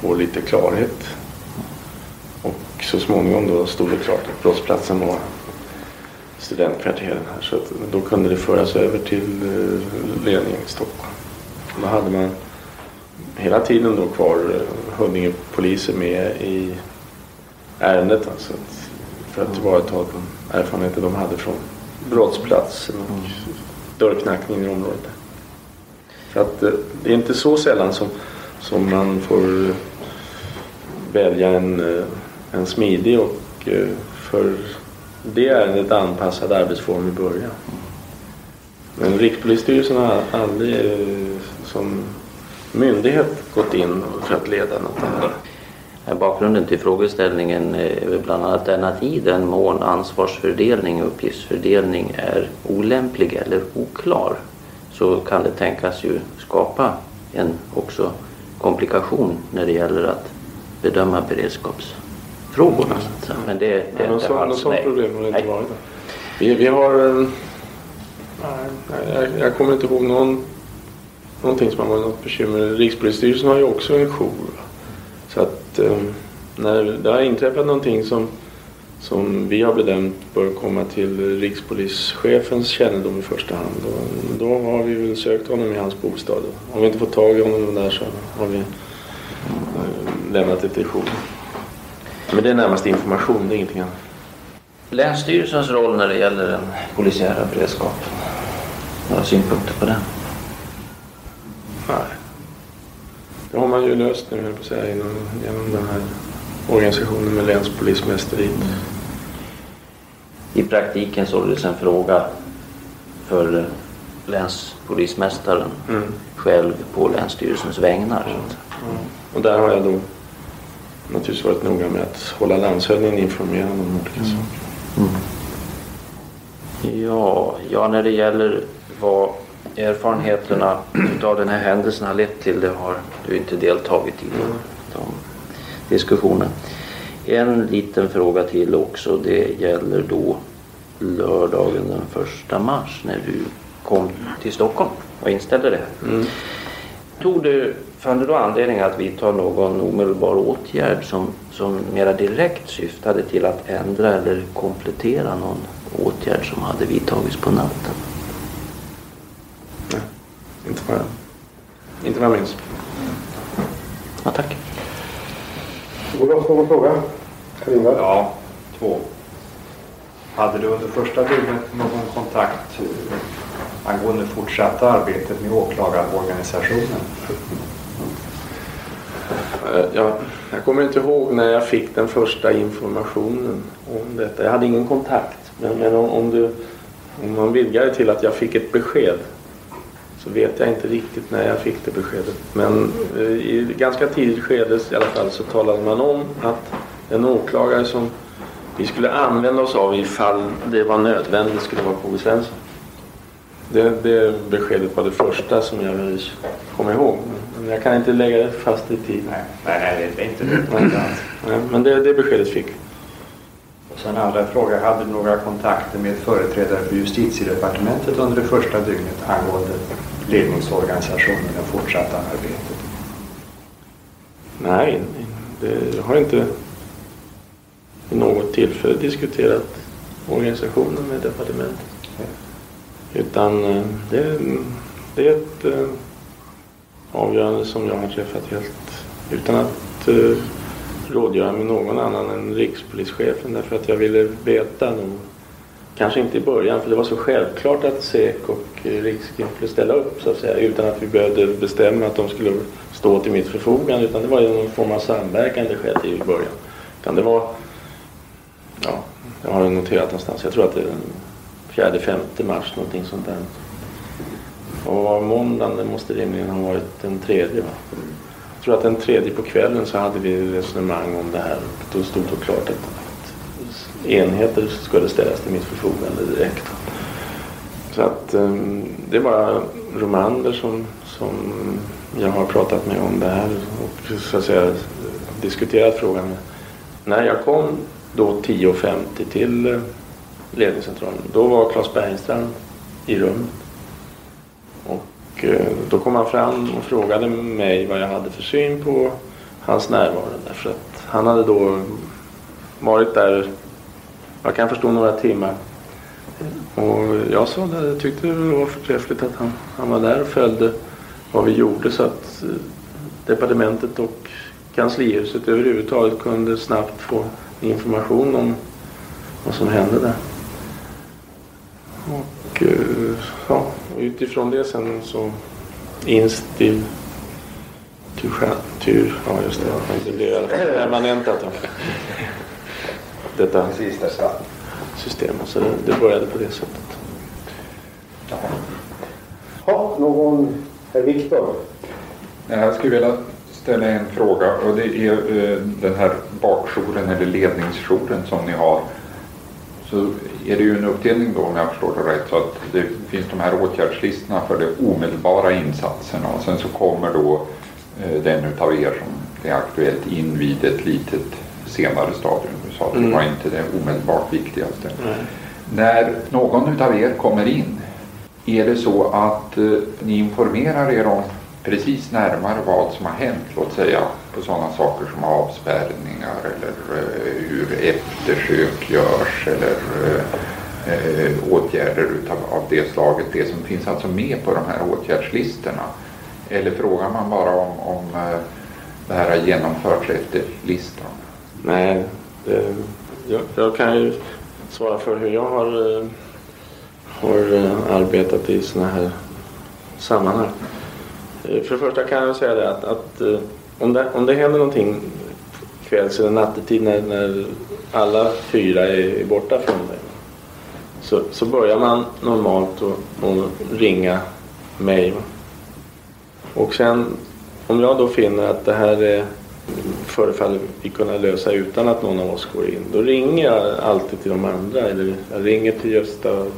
får lite klarhet. Och så småningom då stod det klart att brottsplatsen var studentkvarteren här. Så att då kunde det föras över till eh, ledningen i Stockholm. Då hade man hela tiden då kvar eh, Huddinge poliser med i ärendet. Alltså att, för att tillvarata de erfarenheter de hade från brottsplatsen och dörrknackning i området. För att eh, det är inte så sällan som, som man får välja en, eh, en smidig och eh, för det ärendet anpassad arbetsform i början. Men Rikspolisstyrelsen har aldrig eh, som myndighet gått in för att leda något ärende. Bakgrunden till frågeställningen är bland annat den att i den mån ansvarsfördelning och uppgiftsfördelning är olämplig eller oklar så kan det tänkas ju skapa en också komplikation när det gäller att bedöma beredskapsfrågorna. Så, Men det, det, Ja, någon alltså- sån nej. problem har det inte varit. Vi, vi har... eh, Nej, jag, jag kommer inte ihåg någon, någonting som har varit något bekymmer. Rikspolisstyrelsen har ju också en jour. Så att eh, när det har inträffat någonting som, som vi har bedömt bör komma till rikspolischefens kännedom i första hand. Då, då har vi väl sökt honom i hans bostad. Om vi inte får tag i honom där så har vi eh, lämnat det till jour. Men det är närmast information, det är ingenting annat. Länsstyrelsens roll när det gäller den polisiära beredskapen. Några synpunkter på den? Nej. Det har man ju löst nu, höll på att säga, genom, genom den här organisationen med länspolismästeri. I praktiken således en fråga för länspolismästaren Mm. själv på Länsstyrelsens vägnar. att säga. Och där har jag då naturligtvis varit noga med att hålla landshövdingen informerad om olika saker. Ja, ja, när det gäller vad erfarenheterna av den här händelsen har lett till, det har du inte deltagit i de, de diskussionerna. En liten fråga till också, det gäller då lördagen den första mars när du kom till Stockholm och inställde det här. Tog du, fann du då anledning att vidta någon omedelbar åtgärd som, som mera direkt syftade till att ändra eller komplettera någon åtgärd som hade vidtagits på natten? Inte vad jag, inte vad jag minns. Ja, tack. Olof, någon fråga? Ingvar? Ja, två. Hade du under första dygnet någon kontakt angående fortsatta arbetet med åklagarorganisationen? Eh, Jag, jag kommer inte ihåg när jag fick den första informationen om detta. Jag hade ingen kontakt. Men, men om, om, du, om man vidgar det till att jag fick ett besked så vet jag inte riktigt när jag fick det beskedet. Men eh, i ganska tidigt skede i alla fall så talade man om att en åklagare som vi skulle använda oss av ifall det var nödvändigt skulle vara K.G. Svensson. Det, det beskedet var det första som jag kommer ihåg. Men jag kan inte lägga det fast i tid. Nej, nej, det är inte det. Nej, nej, men det, det beskedet fick. Och sen andra fråga, hade du några kontakter med företrädare för justitiedepartementet under det första dygnet angående ledningsorganisationen och fortsatta arbetet? Nej, det har inte vid något tillfälle diskuterat organisationen med departementet. Utan eh, det, det är ett eh, avgörande som jag har träffat helt utan att eh, rådgöra med någon annan än rikspolischefen därför att jag ville veta nog, kanske inte i början för det var så självklart att SEK och eh, skulle ställa upp så att säga utan att vi behövde bestämma att de skulle stå till mitt förfogande utan det var ju någon form av samverkan det skedde i början. Utan det var, ja, jag har noterat någonstans, jag tror att det är den 4-5 mars någonting sånt där. Och var måndagen, det måste rimligen ha varit den tredje va? Jag tror att den tredje på kvällen så hade vi resonemang om det här och då stod det klart att, enheter enheter skulle ställas till mitt förfogande direkt. Så att ehm, det är bara Romander som, som jag har pratat med om det här och så att säga diskuterat frågan med. När jag kom då 10.50 till eh, ledningscentralen då var Claes Bergstrand i rummet. Och eh, då kom han fram och frågade mig vad jag hade för syn på hans närvaro. Därför att han hade då varit där, jag kan förstå några timmar. Och jag sa det, jag tyckte det var förträffligt att han, han var där och följde vad vi gjorde så att eh, departementet och kanslihuset överhuvudtaget kunde snabbt få information om vad som hände där. Och eh, ja, och utifrån det sen så instiv tur, tur ja just det, det blev i fall permanentat detta system. Så det, det började på det sättet. Ja, någon, herr Viktor? Jag skulle vilja ställa en fråga och det är eh, den här bakjouren eller ledningsjouren som ni har. Så är det ju en uppdelning då om jag förstår det rätt så att det finns de här åtgärdslistorna för de omedelbara insatserna och sen så kommer då eh, den utav er som är aktuellt in vid ett litet senare stadium. Sa det Mm. var inte det omedelbart viktigaste. Nej. När någon utav er kommer in, är det så att eh, ni informerar er om precis närmare vad som har hänt? Låt säga på sådana saker som avspärrningar eller eh, hur eftersök görs eller eh, eh, åtgärder utav, av det slaget. Det som finns alltså med på de här åtgärdslistorna. Eller frågar man bara om, om eh, det här har genomförts efter listan? Nej, Eh, jag, jag kan ju svara för hur jag har, eh, har eh, arbetat i sådana här sammanhang. För det första kan jag säga det att, att om, det, om det händer någonting kvälls eller nattetid när, när alla fyra är, borta från dig så, så börjar man normalt att ringa mig. Och sen om jag då finner att det här är, förefaller vi kunna lösa utan att någon av oss går in. Då ringer jag alltid till de andra. Eller jag ringer till Gösta och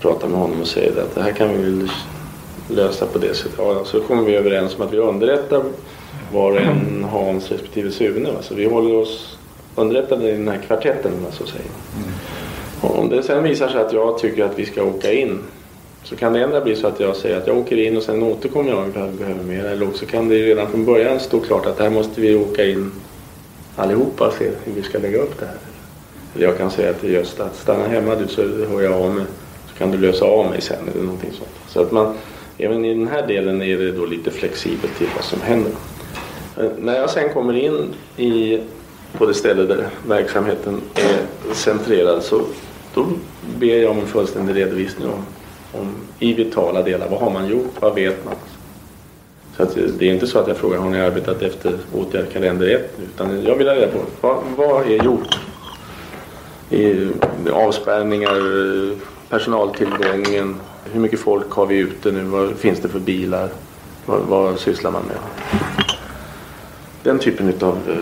pratar med honom och säger att det här kan vi väl lösa på det sättet. Ja, så kommer vi överens om att vi underrättar var och en Hans respektive Sune. Va? Så vi håller oss underrättade i den här kvartetten så att säga. Och om det sen visar sig att jag tycker att vi ska åka in så kan det ändå bli så att jag säger att jag åker in och sen återkommer jag om jag behöver mer. Eller också kan det ju redan från början stå klart att här måste vi åka in allihopa och se hur vi ska lägga upp det här. Eller jag kan säga till Gösta att stanna hemma du så hör jag av mig. Så kan du lösa av mig sen eller någonting sånt. Så att man, även i den här delen är det då lite flexibelt till vad som händer. Eh, när jag sen kommer in i, på det ställe där verksamheten är centrerad så då ber jag om en fullständig redovisning om, om i vitala delar. Vad har man gjort? Vad vet man? Så att det- är inte så att jag frågar har ni arbetat efter åtgärd kalender 1 utan jag vill ha reda på vad, vad är gjort? I avspärrningar, personaltillgången, hur mycket folk har vi ute nu, vad finns det för bilar, vad, vad sysslar man med? Den typen av eh,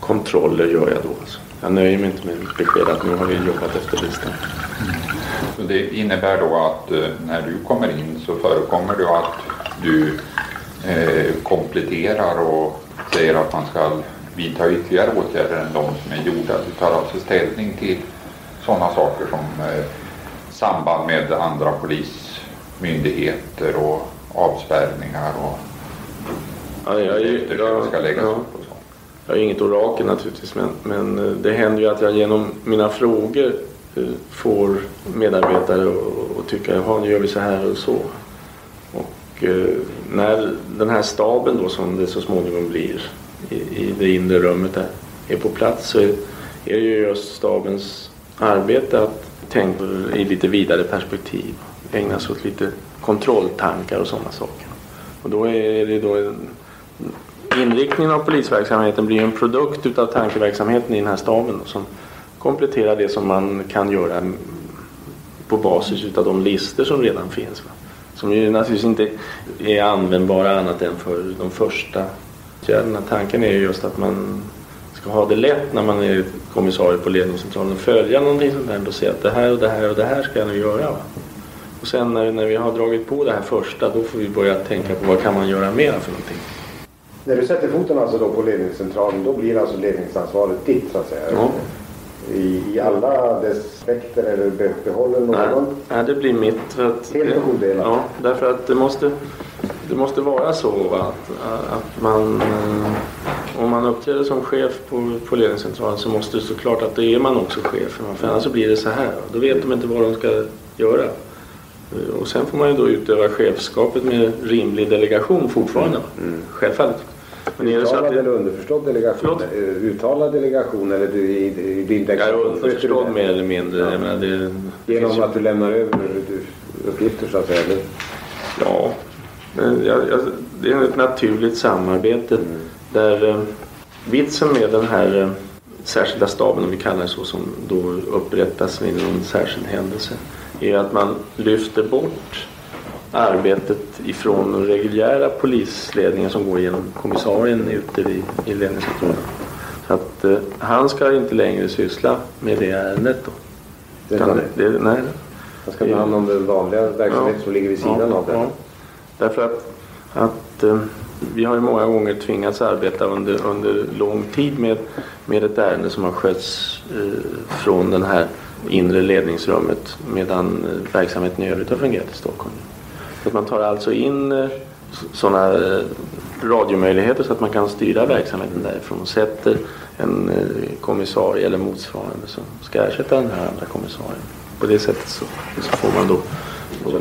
kontroller gör jag då. Alltså. Jag nöjer mig inte med besked att nu har vi jobbat efter listan. Det innebär då att eh, när du kommer in så förekommer det att du eh, kompletterar och säger att man ska vidta ytterligare åtgärder än de som är gjorda. Du tar alltså ställning till sådana saker som eh, samband med andra polismyndigheter och avspärrningar och Ja, jag, är ska läggas ja. upp. Jag är inget orakel naturligtvis men, men det händer ju att jag genom mina frågor Eh, får medarbetare att tycka att nu gör vi så här och så. Och eh, när den här staben då som det så småningom blir i, i det inre rummet där är på plats så är, är det ju just stabens arbete att tänka i lite vidare perspektiv. Ägna sig åt lite kontrolltankar och sådana saker. Och då är det då en, inriktningen av polisverksamheten blir en produkt utav tankeverksamheten i den här staben då, som kompletterar det som man kan göra på basis utav de listor som redan finns. Va? Som ju naturligtvis inte är användbara annat än för de första åtgärderna. Tanken är ju just att man ska ha det lätt när man är kommissarie på ledningscentralen och följa någonting sånt där och se att det här och det här och det här ska jag nu göra. Va? Och sen när, när vi har dragit på det här första då får vi börja tänka på vad kan man göra mer för någonting. När du sätter foten alltså då på ledningscentralen då blir alltså ledningsansvaret ditt så att säga? Ja. I, I alla dess aspekter eller be, behåller någon? Nej, det blir mitt. För att, Helt och odelat? Ja, därför att det måste, det måste vara så att, att man, eh, om man uppträder som chef på, på ledningscentralen så måste det stå klart att då är man också chef. För annars så blir det så här. Då vet de inte vad de ska göra. Eh, Och sen får man ju då utöva chefskapet med rimlig delegation fortfarande. va? Självfallet. Att Uttalad det, eller underförstådd delegation? Eh, Uttalad delegation eller du, i, i är deklaration? underförstådd mer eller mindre. Jag menar, det, Genom att du lämnar över uppgifter så att säga? Eller? Ja, jag, jag, det är ett naturligt samarbete mm. där eh, vitsen med den här eh, särskilda staben, om vi kallar det så, som då upprättas vid en särskild händelse, är att man lyfter bort arbetet ifrån den reguljära polisledningen som går genom kommissarien ute i, i ledningscentralen. Så att eh, han ska inte längre syssla med det ärendet då. Det, kan, det, nej. Han ska ta hand om den vanliga verksamheten ja, som ligger vid sidan ja, av det. Ja. Därför att, att eh, vi har ju många gånger tvingats arbeta under, under lång tid med, med ett ärende som har skötts eh, från det här inre ledningsrummet medan eh, verksamheten i övrigt har fungerat i Stockholm. Så att man tar alltså in eh, sådana eh, radiomöjligheter så att man kan styra verksamheten därifrån och sätter en eh, kommissarie eller motsvarande som ska ersätta den här andra kommissarien. På det sättet så, så får man då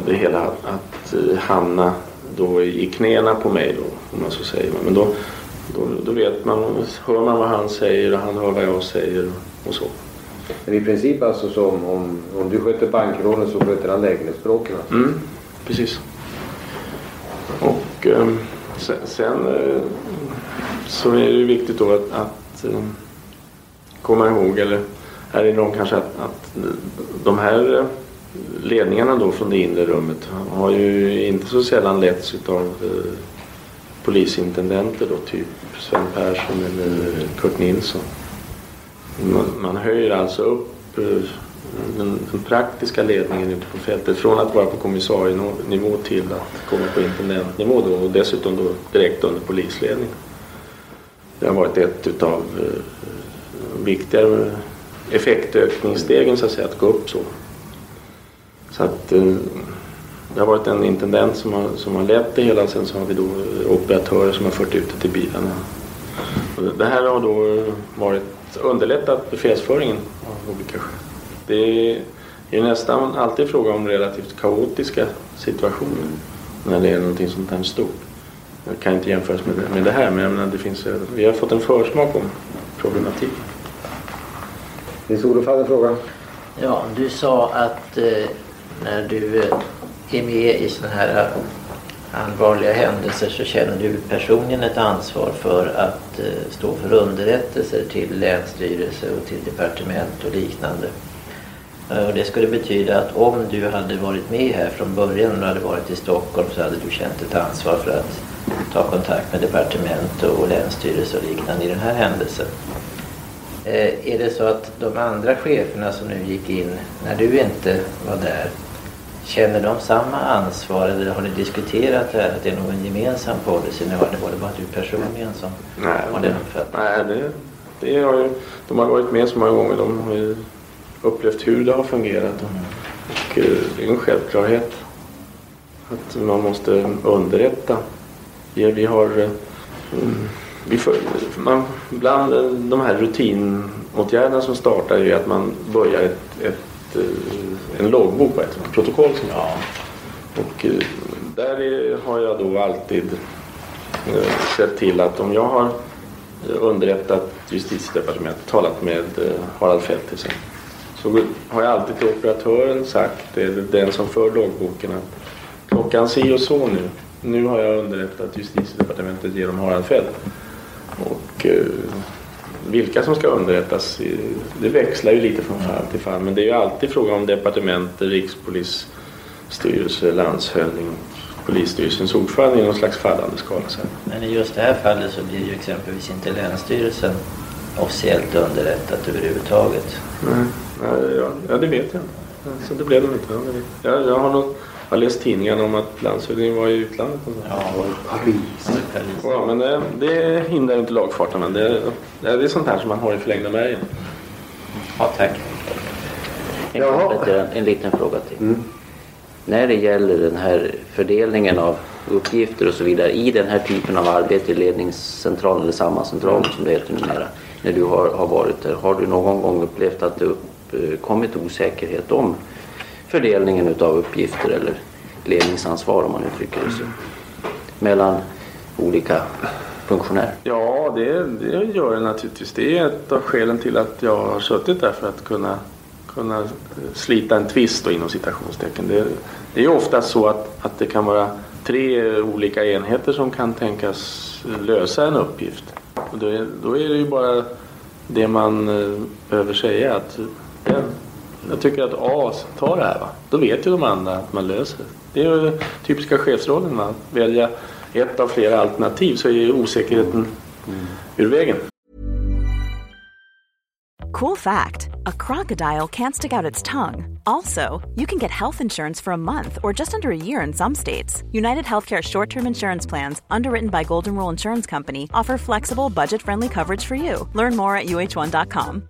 det hela att, hamna då i knäna på mig då, om man så säger. Men då, då, då vet man, hör man vad han säger och han hör vad jag säger och så. Men i princip alltså som om, om du sköter bankrånet så sköter han lägenhetsbråken? Alltså. Mm, precis. Och ehm, sen, sen eh, så är det viktigt då att, att ehm, komma ihåg, eller erinra om kanske att, att de här eh, ledningarna då från det inre rummet har ju inte så sällan letts utav eh, polisintendenter då, typ Sven Persson eller Kurt Nilsson. Man, man höjer alltså upp den, den, praktiska ledningen ute på fältet från att vara på kommissarienivå till att komma på intendentnivå då, och dessutom då direkt under polisledning. Det har varit ett utav eh, viktigare effektökningsstegen så att säga, att gå upp så. Så att eh, det har varit en intendent som har, som har lett det hela. Sen så har vi då eh, operatörer som har fört ut det till bilarna. Och det här har då varit underlättat befälsföringen av olika skäl. Det är nästan alltid fråga om relativt kaotiska situationer när det är någonting sånt här stort. Det kan inte jämföras med det, med det här men jag menar, det finns, vi har fått en försmak om problematiken. Nils-Olof hade en fråga. Ja, du sa att eh, när du eh, är med i sådana här eh, allvarliga händelser så känner du personligen ett ansvar för att eh, stå för underrättelser till länsstyrelse och till departement och liknande. Och det skulle betyda att om du hade varit med här från början och hade varit i Stockholm så hade du känt ett ansvar för att ta kontakt med departement och länsstyrelse och liknande i den här händelsen. Är det så att de andra cheferna som nu gick in när du inte var där Känner de samma ansvar eller har ni diskuterat det här att det är någon gemensam policy? Nu var det, var det bara du personligen som nej, har den uppfattningen? Nej, det, det har ju, de har varit med så många gånger. De har ju upplevt hur det har fungerat. Och, och eh, det är en självklarhet att man måste underrätta. Vi har... Eh, vi får, man, bland de här rutinåtgärderna som startar är att man börjar ett, ett Eh, en loggbok ett protokoll som jag har. Och där är, har jag då alltid sett till att om jag har underrättat justitiedepartementet, talat med Harald Fält till exempel. Så har jag alltid till operatören sagt, eller den som för loggboken, att klockan si och så nu. Nu har jag underrättat justitiedepartementet genom Harald Fält. Och vilka som ska underrättas, det växlar ju lite från fall till fall. Men det är ju alltid fråga om departement, rikspolisstyrelse, landshövding, polisstyrelsens ordförande i någon slags fallande skala. Sen. Men i just det här fallet så blir ju exempelvis inte Länsstyrelsen officiellt underrättat överhuvudtaget. Nej, ja, ja det vet jag. Så det blev de inte. Jag, jag har nog jag har läst tidningarna om att landshövdingen var i utlandet. Ja, Paris. Ja, men det, det hindrar inte lagfarten. Men det, det är sånt här som man har i förlängda bergen. Ja, tack. En, en, en liten fråga till. Mm. När det gäller den här fördelningen av uppgifter och så vidare i den här typen av arbete i ledningscentralen eller sammancentralen mm. som det heter numera. När du har, har varit där, har du någon gång upplevt att det Eh, uppkommit osäkerhet om fördelningen utav uppgifter eller ledningsansvar om man uttrycker det så. Mellan olika funktionärer. Ja, det, det gör det naturligtvis. Det är ett av skälen till att jag har suttit där för att kunna, kunna eh, slita en tvist inom citationstecken. Det, det är ofta så att, att det kan vara tre olika enheter som kan tänkas lösa en uppgift. Och då, är, då är det ju bara det man eh, behöver säga att den, jag tycker att A tar det här. Va? Då vet ju de andra att man löser det. Det är ju typiska chefsrollen. Att välja ett av flera alternativ så är ju osäkerheten ur vägen. Cool fact a crocodile can't stick out its tongue. Also, you can get health insurance for a month or just under a year in some states. United Healthcare short term insurance plans, underwritten by Golden Rule Insurance Company, offer flexible, budget friendly coverage for you. Learn more at uh1.com.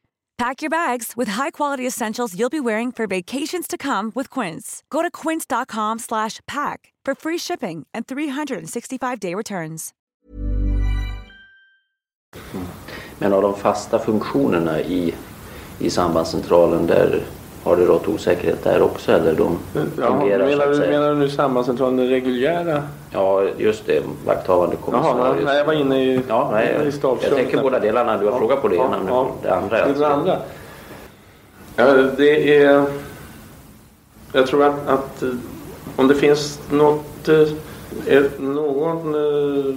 Pack your bags with high-quality essentials you'll be wearing for vacations to come with Quince. Go to quince.com slash pack for free shipping and 365-day returns. Men av de fasta funktionerna i, i sambandscentralen där har det rått osäkerhet där också eller de Ja, fungerar menar, du, menar du nu sambandscentralen, den reguljära? Ja, just det. Vakthavande Jaha, kommissarie. nej, jag var inne i, Ja, nej, i jag tänker båda delarna. Du har Ja, frågat på det ja, men ja. det andra. Det, alltså. det andra. Ja, det är... Jag tror att, att eh, om det finns något, eh, någon eh,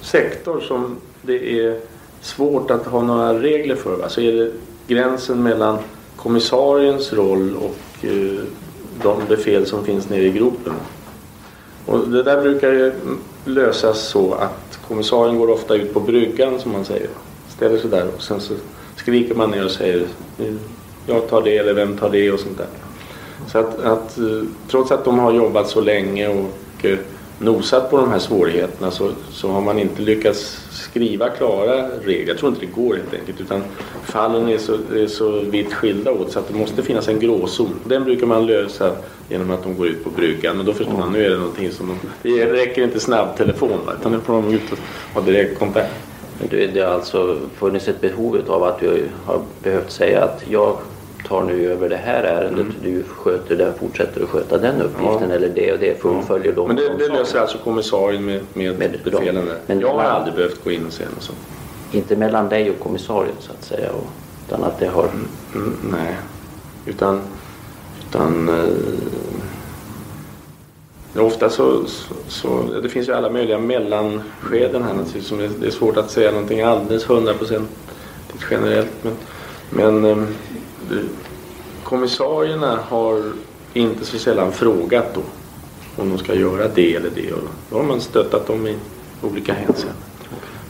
sektor som det är svårt att ha några regler för va? så är det gränsen mellan kommissariens roll och eh, de befäl som finns nere i gropen. Och det där brukar lösas så att kommissarien går ofta ut på bryggan som man säger. Ställer sig där och sen så skriker man ner och säger eh, jag tar det eller vem tar det och sånt där. Så att, att eh, trots att de har jobbat så länge och eh, nosat på de här svårigheterna så, så har man inte lyckats skriva klara regler. Jag tror inte det går helt enkelt utan fallen är så, är så vitt skilda åt så att det måste finnas en gråzon. Den brukar man lösa genom att de går ut på bryggan och då förstår man nu är det någonting som de, det räcker inte snabbtelefon va, utan nu får de ut och ha direktkontakt. Det, det har alltså funnits ett behov av att du har behövt säga att jag tar nu över det här ärendet. Du sköter den, fortsätter att sköta den uppgiften Mm. Ja. eller det och det fullföljer de Men det, de det löser alltså kommissarien med, med, Med befälen. Men jag har aldrig behövt gå in och säga något sånt. Inte mellan dig och kommissarien så att säga. Och, utan att det har... Mm, nej, utan, utan eh, ofta så, så, så, det finns ju alla möjliga mellanskeden här naturligtvis. Som det är svårt att säga någonting alldeles hundraprocentigt generellt. Men, men eh, kommissarierna har inte så sällan frågat då om de ska göra det eller det. Och då har man stöttat dem i olika hänseenden.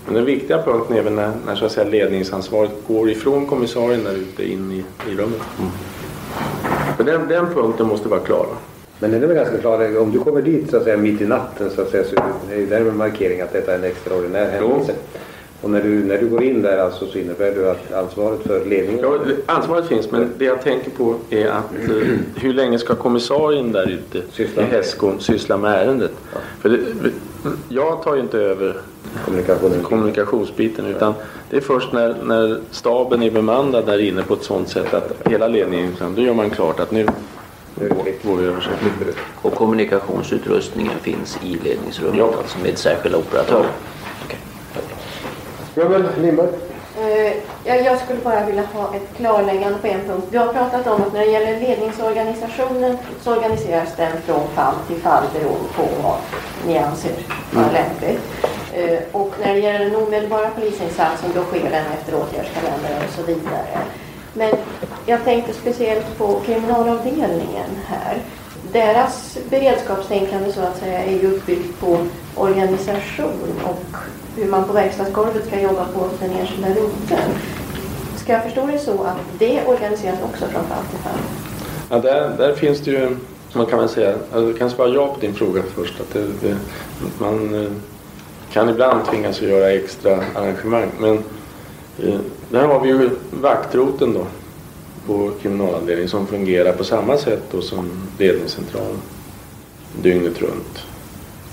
Men den viktiga punkten är väl när, när så att säga, ledningsansvaret går ifrån kommissarien där ute in i, i rummet. Så den, den punkten måste vara klar. Men den är väl ganska klar. Om du kommer dit så att säga mitt i natten så att säga så är där en markering att detta är en extraordinär händelse. Och när du, när du går in där alltså så innebär det att ansvaret för ledningen... Ja, ansvaret finns men det jag tänker på är att eh, hur länge ska kommissarien där ute Syssla i Hästskon syssla med ärendet? För det, jag tar ju inte över kommunikationsbiten utan det är först när, när staben är bemannad där inne på ett sådant sätt att hela ledningen, då gör man klart att nu går vi över. Och kommunikationsutrustningen finns i ledningsrummet Ja. alltså med särskilda operatörer. Rummel, Lindberg. Eh, Jag, skulle bara vilja ha ett klarläggande på en punkt. Du har pratat om att när det gäller ledningsorganisationen så organiseras den från fall till fall beroende på vad ni anser vara lämpligt. Eh, Och när det gäller den omedelbara polisinsatsen då sker den efter åtgärdskalendern och så vidare. Men jag tänkte speciellt på kriminalavdelningen här. deras beredskapstänkande så att säga är ju uppbyggt på organisation och hur man på verkstadsgolvet ska jobba på den enskilda roten. Ska jag förstå det så att det organiseras också från fall till fall? Ja, där, där finns det ju, man kan väl säga, alltså, jag kan svara ja på din fråga först. Att det, det, man eh, kan ibland tvingas att göra extra arrangemang. Men eh, där har vi ju vaktroten då på kriminalavdelningen som fungerar på samma sätt då som ledningscentralen dygnet runt.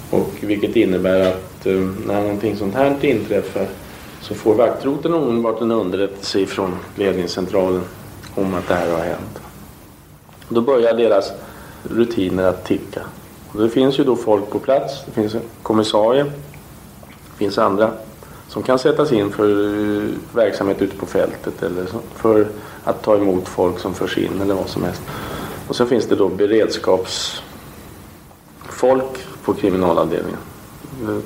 Och vilket innebär att eh, när någonting sånt här inträffar så får vaktroten omedelbart en underrättelse från ledningscentralen om att det här har hänt. Då börjar deras rutiner att ticka. Och det finns ju då folk på plats. Det finns en kommissarie. Det finns andra som kan sättas in för eh, verksamhet ute på fältet eller för att ta emot folk som förs in eller vad som helst. Och så finns det då beredskapsfolk på kriminalavdelningen. Eh,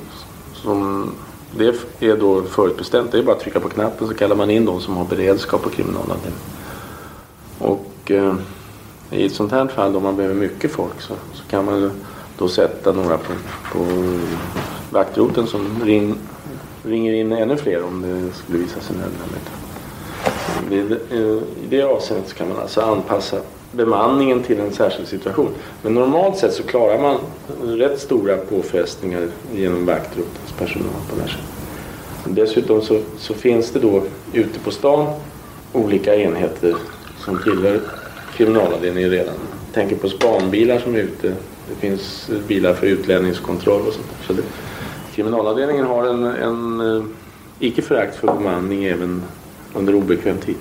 som det är då förutbestämt. Det är bara att trycka på knappen så kallar man in de som har beredskap på kriminalavdelningen. Och eh, i ett sånt här fall om man behöver mycket folk så, så kan man då sätta några på, på vaktroten som ring, ringer in ännu fler om det skulle visa sig nödvändigt. Eh, I det avseendet kan man alltså anpassa bemanningen till en särskild situation. Men normalt sett så klarar man rätt stora påfrestningar genom vaktgruppens personal på det här sättet. Dessutom så, så finns det då ute på stan olika enheter som tillhör kriminalavdelningen redan. Jag tänker på spanbilar som är ute. Det finns bilar för utlänningskontroll och sånt. Så det, kriminalavdelningen har en, en eh, icke förakt för bemanning även under obekväm tid.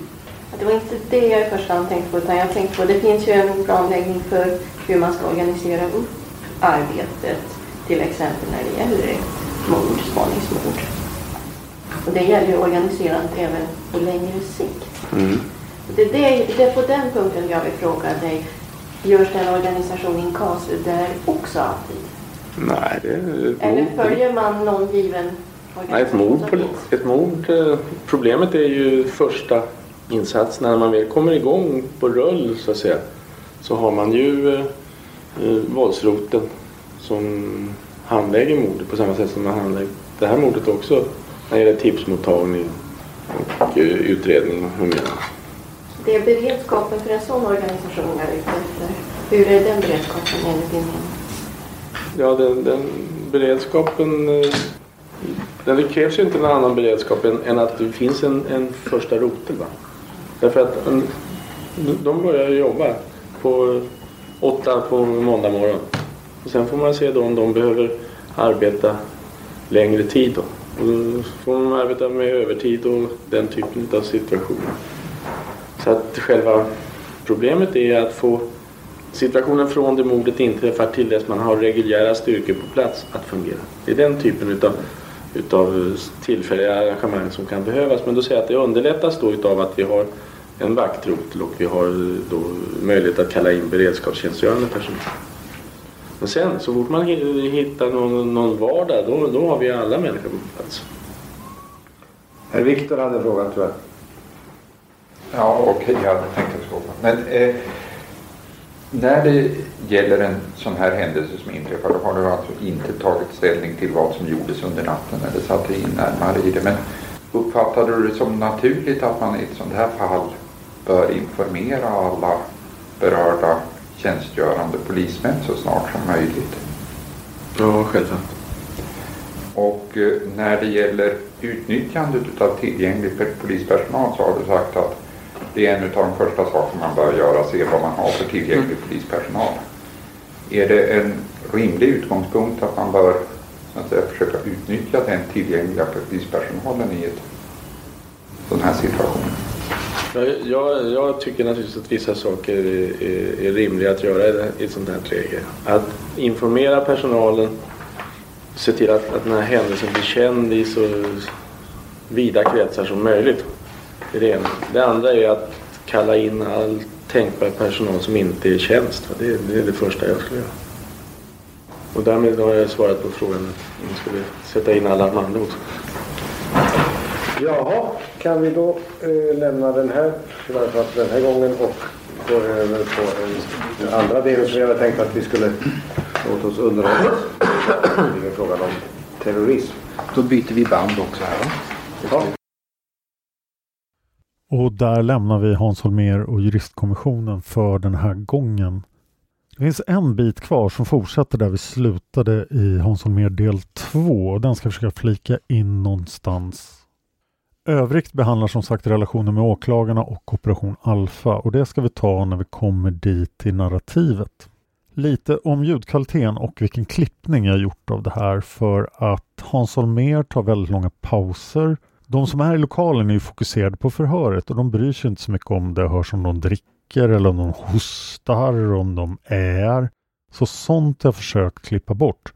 Det var inte det jag i första hand tänkte på utan jag tänkte på det finns ju en planläggning för hur man ska organisera upp arbetet till exempel när det gäller mord, spaningsmord. Och det gäller ju organiserandet även på längre sikt. Mm. Det, det, det är på den punkten jag vill fråga dig. Görs den organisation in casu där också alltid? Nej, det är Eller följer man någon given Nej, ett mord, ett mord. eh, Problemet är ju första insatsen. När man väl kommer igång på rull så att säga. Så har man ju eh, våldsroten som handlägger mordet på samma sätt som man handlägger det här mordet också. När det gäller tipsmottagning och eh, utredning och mer. Det är beredskapen för en sån organisation jag är ute efter. Hur är den beredskapen enligt din mening? Ja, den, den beredskapen... eh, Den, det krävs ju inte någon annan beredskap än, än att det finns en, en första rotel. Va? Därför att mm, de börjar jobba på åtta på måndag morgon. Och sen får man se då om de behöver arbeta längre tid. Då. Och då får man arbeta med övertid och den typen av situationer. Så att själva problemet är att få situationen från det mordet inträffar till dess man har reguljära styrkor på plats att fungera. Det är den typen utav, utav tillfälliga arrangemang som kan behövas. Men då säger jag att det underlättas då utav att vi har en vaktrotel och vi har då möjlighet att kalla in beredskapstjänstgörande personal. Men sen så fort man hi- hittar någon, någon vardag då, då har vi alla människor på plats. Herr Viktor hade frågat tror jag. Ja, okej, jag hade tänkt att fråga. Men eh, när det gäller en sån här händelse som inträffar, då har du alltså inte tagit ställning till vad som gjordes under natten eller satt dig in närmare i det. Men uppfattade du det som naturligt att man i ett sånt här fall bör informera alla berörda tjänstgörande polismän så snart som möjligt? Ja, självfallet. Och eh, när det gäller utnyttjandet av tillgänglig pe- polispersonal så har du sagt att det är en av de första saker man bör göra, se vad man har för tillgänglig polispersonal. Är det en rimlig utgångspunkt att man bör så att säga, försöka utnyttja den tillgängliga polispersonalen i ett sån här situation? Jag, jag, jag tycker naturligtvis att vissa saker är, är, är rimliga att göra i, det, i ett sånt här läge. Att informera personalen, se till att, att den här händelsen blir känd i så vida kretsar som möjligt. Det är det ena. Det andra är att kalla in all tänkbar personal som inte är i tjänst. Det, är- det är det första jag skulle göra. Och därmed har jag svarat på frågan att man skulle sätta in alla de andra också. Jaha, kan vi då eh, lämna den här, i varje fall den här gången och gå över på den andra delen som jag hade tänkt att vi skulle låta oss underhållas. Det är frågan om terrorism. Då byter vi band också här va? Ja. Och där lämnar vi Hans Holmér och juristkommissionen för den här gången. Det finns en bit kvar som fortsätter där vi slutade i Hans Holmér del 2. Den ska jag försöka flika in någonstans. Övrigt behandlar som sagt relationen med åklagarna och Operation Alfa och det ska vi ta när vi kommer dit i narrativet. Lite om ljudkvaliteten och vilken klippning jag gjort av det här för att Hans Holmér tar väldigt långa pauser. De som är i lokalen är ju fokuserade på förhöret och de bryr sig inte så mycket om det hörs om de dricker eller om de hostar, om de är. Så sånt har jag försökt klippa bort.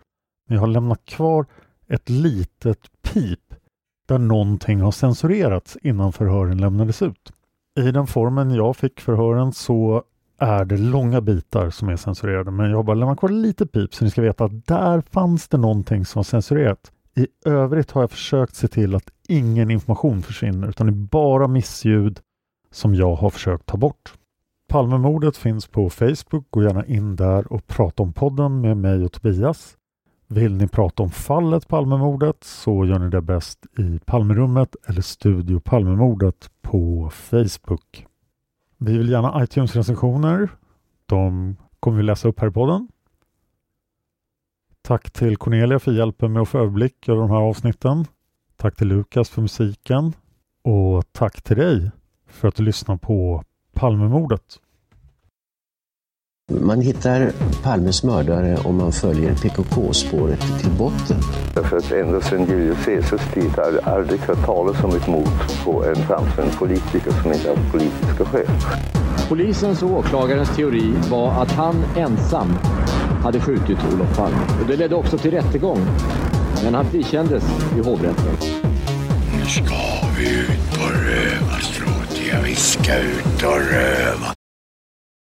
Men jag har lämnat kvar ett litet pip där någonting har censurerats innan förhören lämnades ut. I den formen jag fick förhören så är det långa bitar som är censurerade men jag har bara lämnat kvar lite pip så ni ska veta att där fanns det någonting som var censurerat. I övrigt har jag försökt se till att ingen information försvinner utan det är bara missljud som jag har försökt ta bort. Palmemordet finns på Facebook, gå gärna in där och prata om podden med mig och Tobias. Vill ni prata om fallet Palmemordet så gör ni det bäst i Palmerummet eller Studio Palmemordet på Facebook. Vi vill gärna iTunes-recensioner. De kommer vi läsa upp här i podden. Tack till Cornelia för hjälpen med att få överblick över de här avsnitten. Tack till Lukas för musiken. Och tack till dig för att du lyssnar på Palmemordet. Man hittar Palmes mördare om man följer PKK-spåret till botten. Därför att ända sedan Julius Caesars tid har jag aldrig hört talas om ett mord på en framstående politiker som inte haft politiska skäl. Polisens och åklagarens teori var att han ensam hade skjutit Olof Palme. Och det ledde också till rättegång. Men han frikändes i hovrätten. Nu ska vi ut på rövarstråt. Ja, vi ska ut och röva.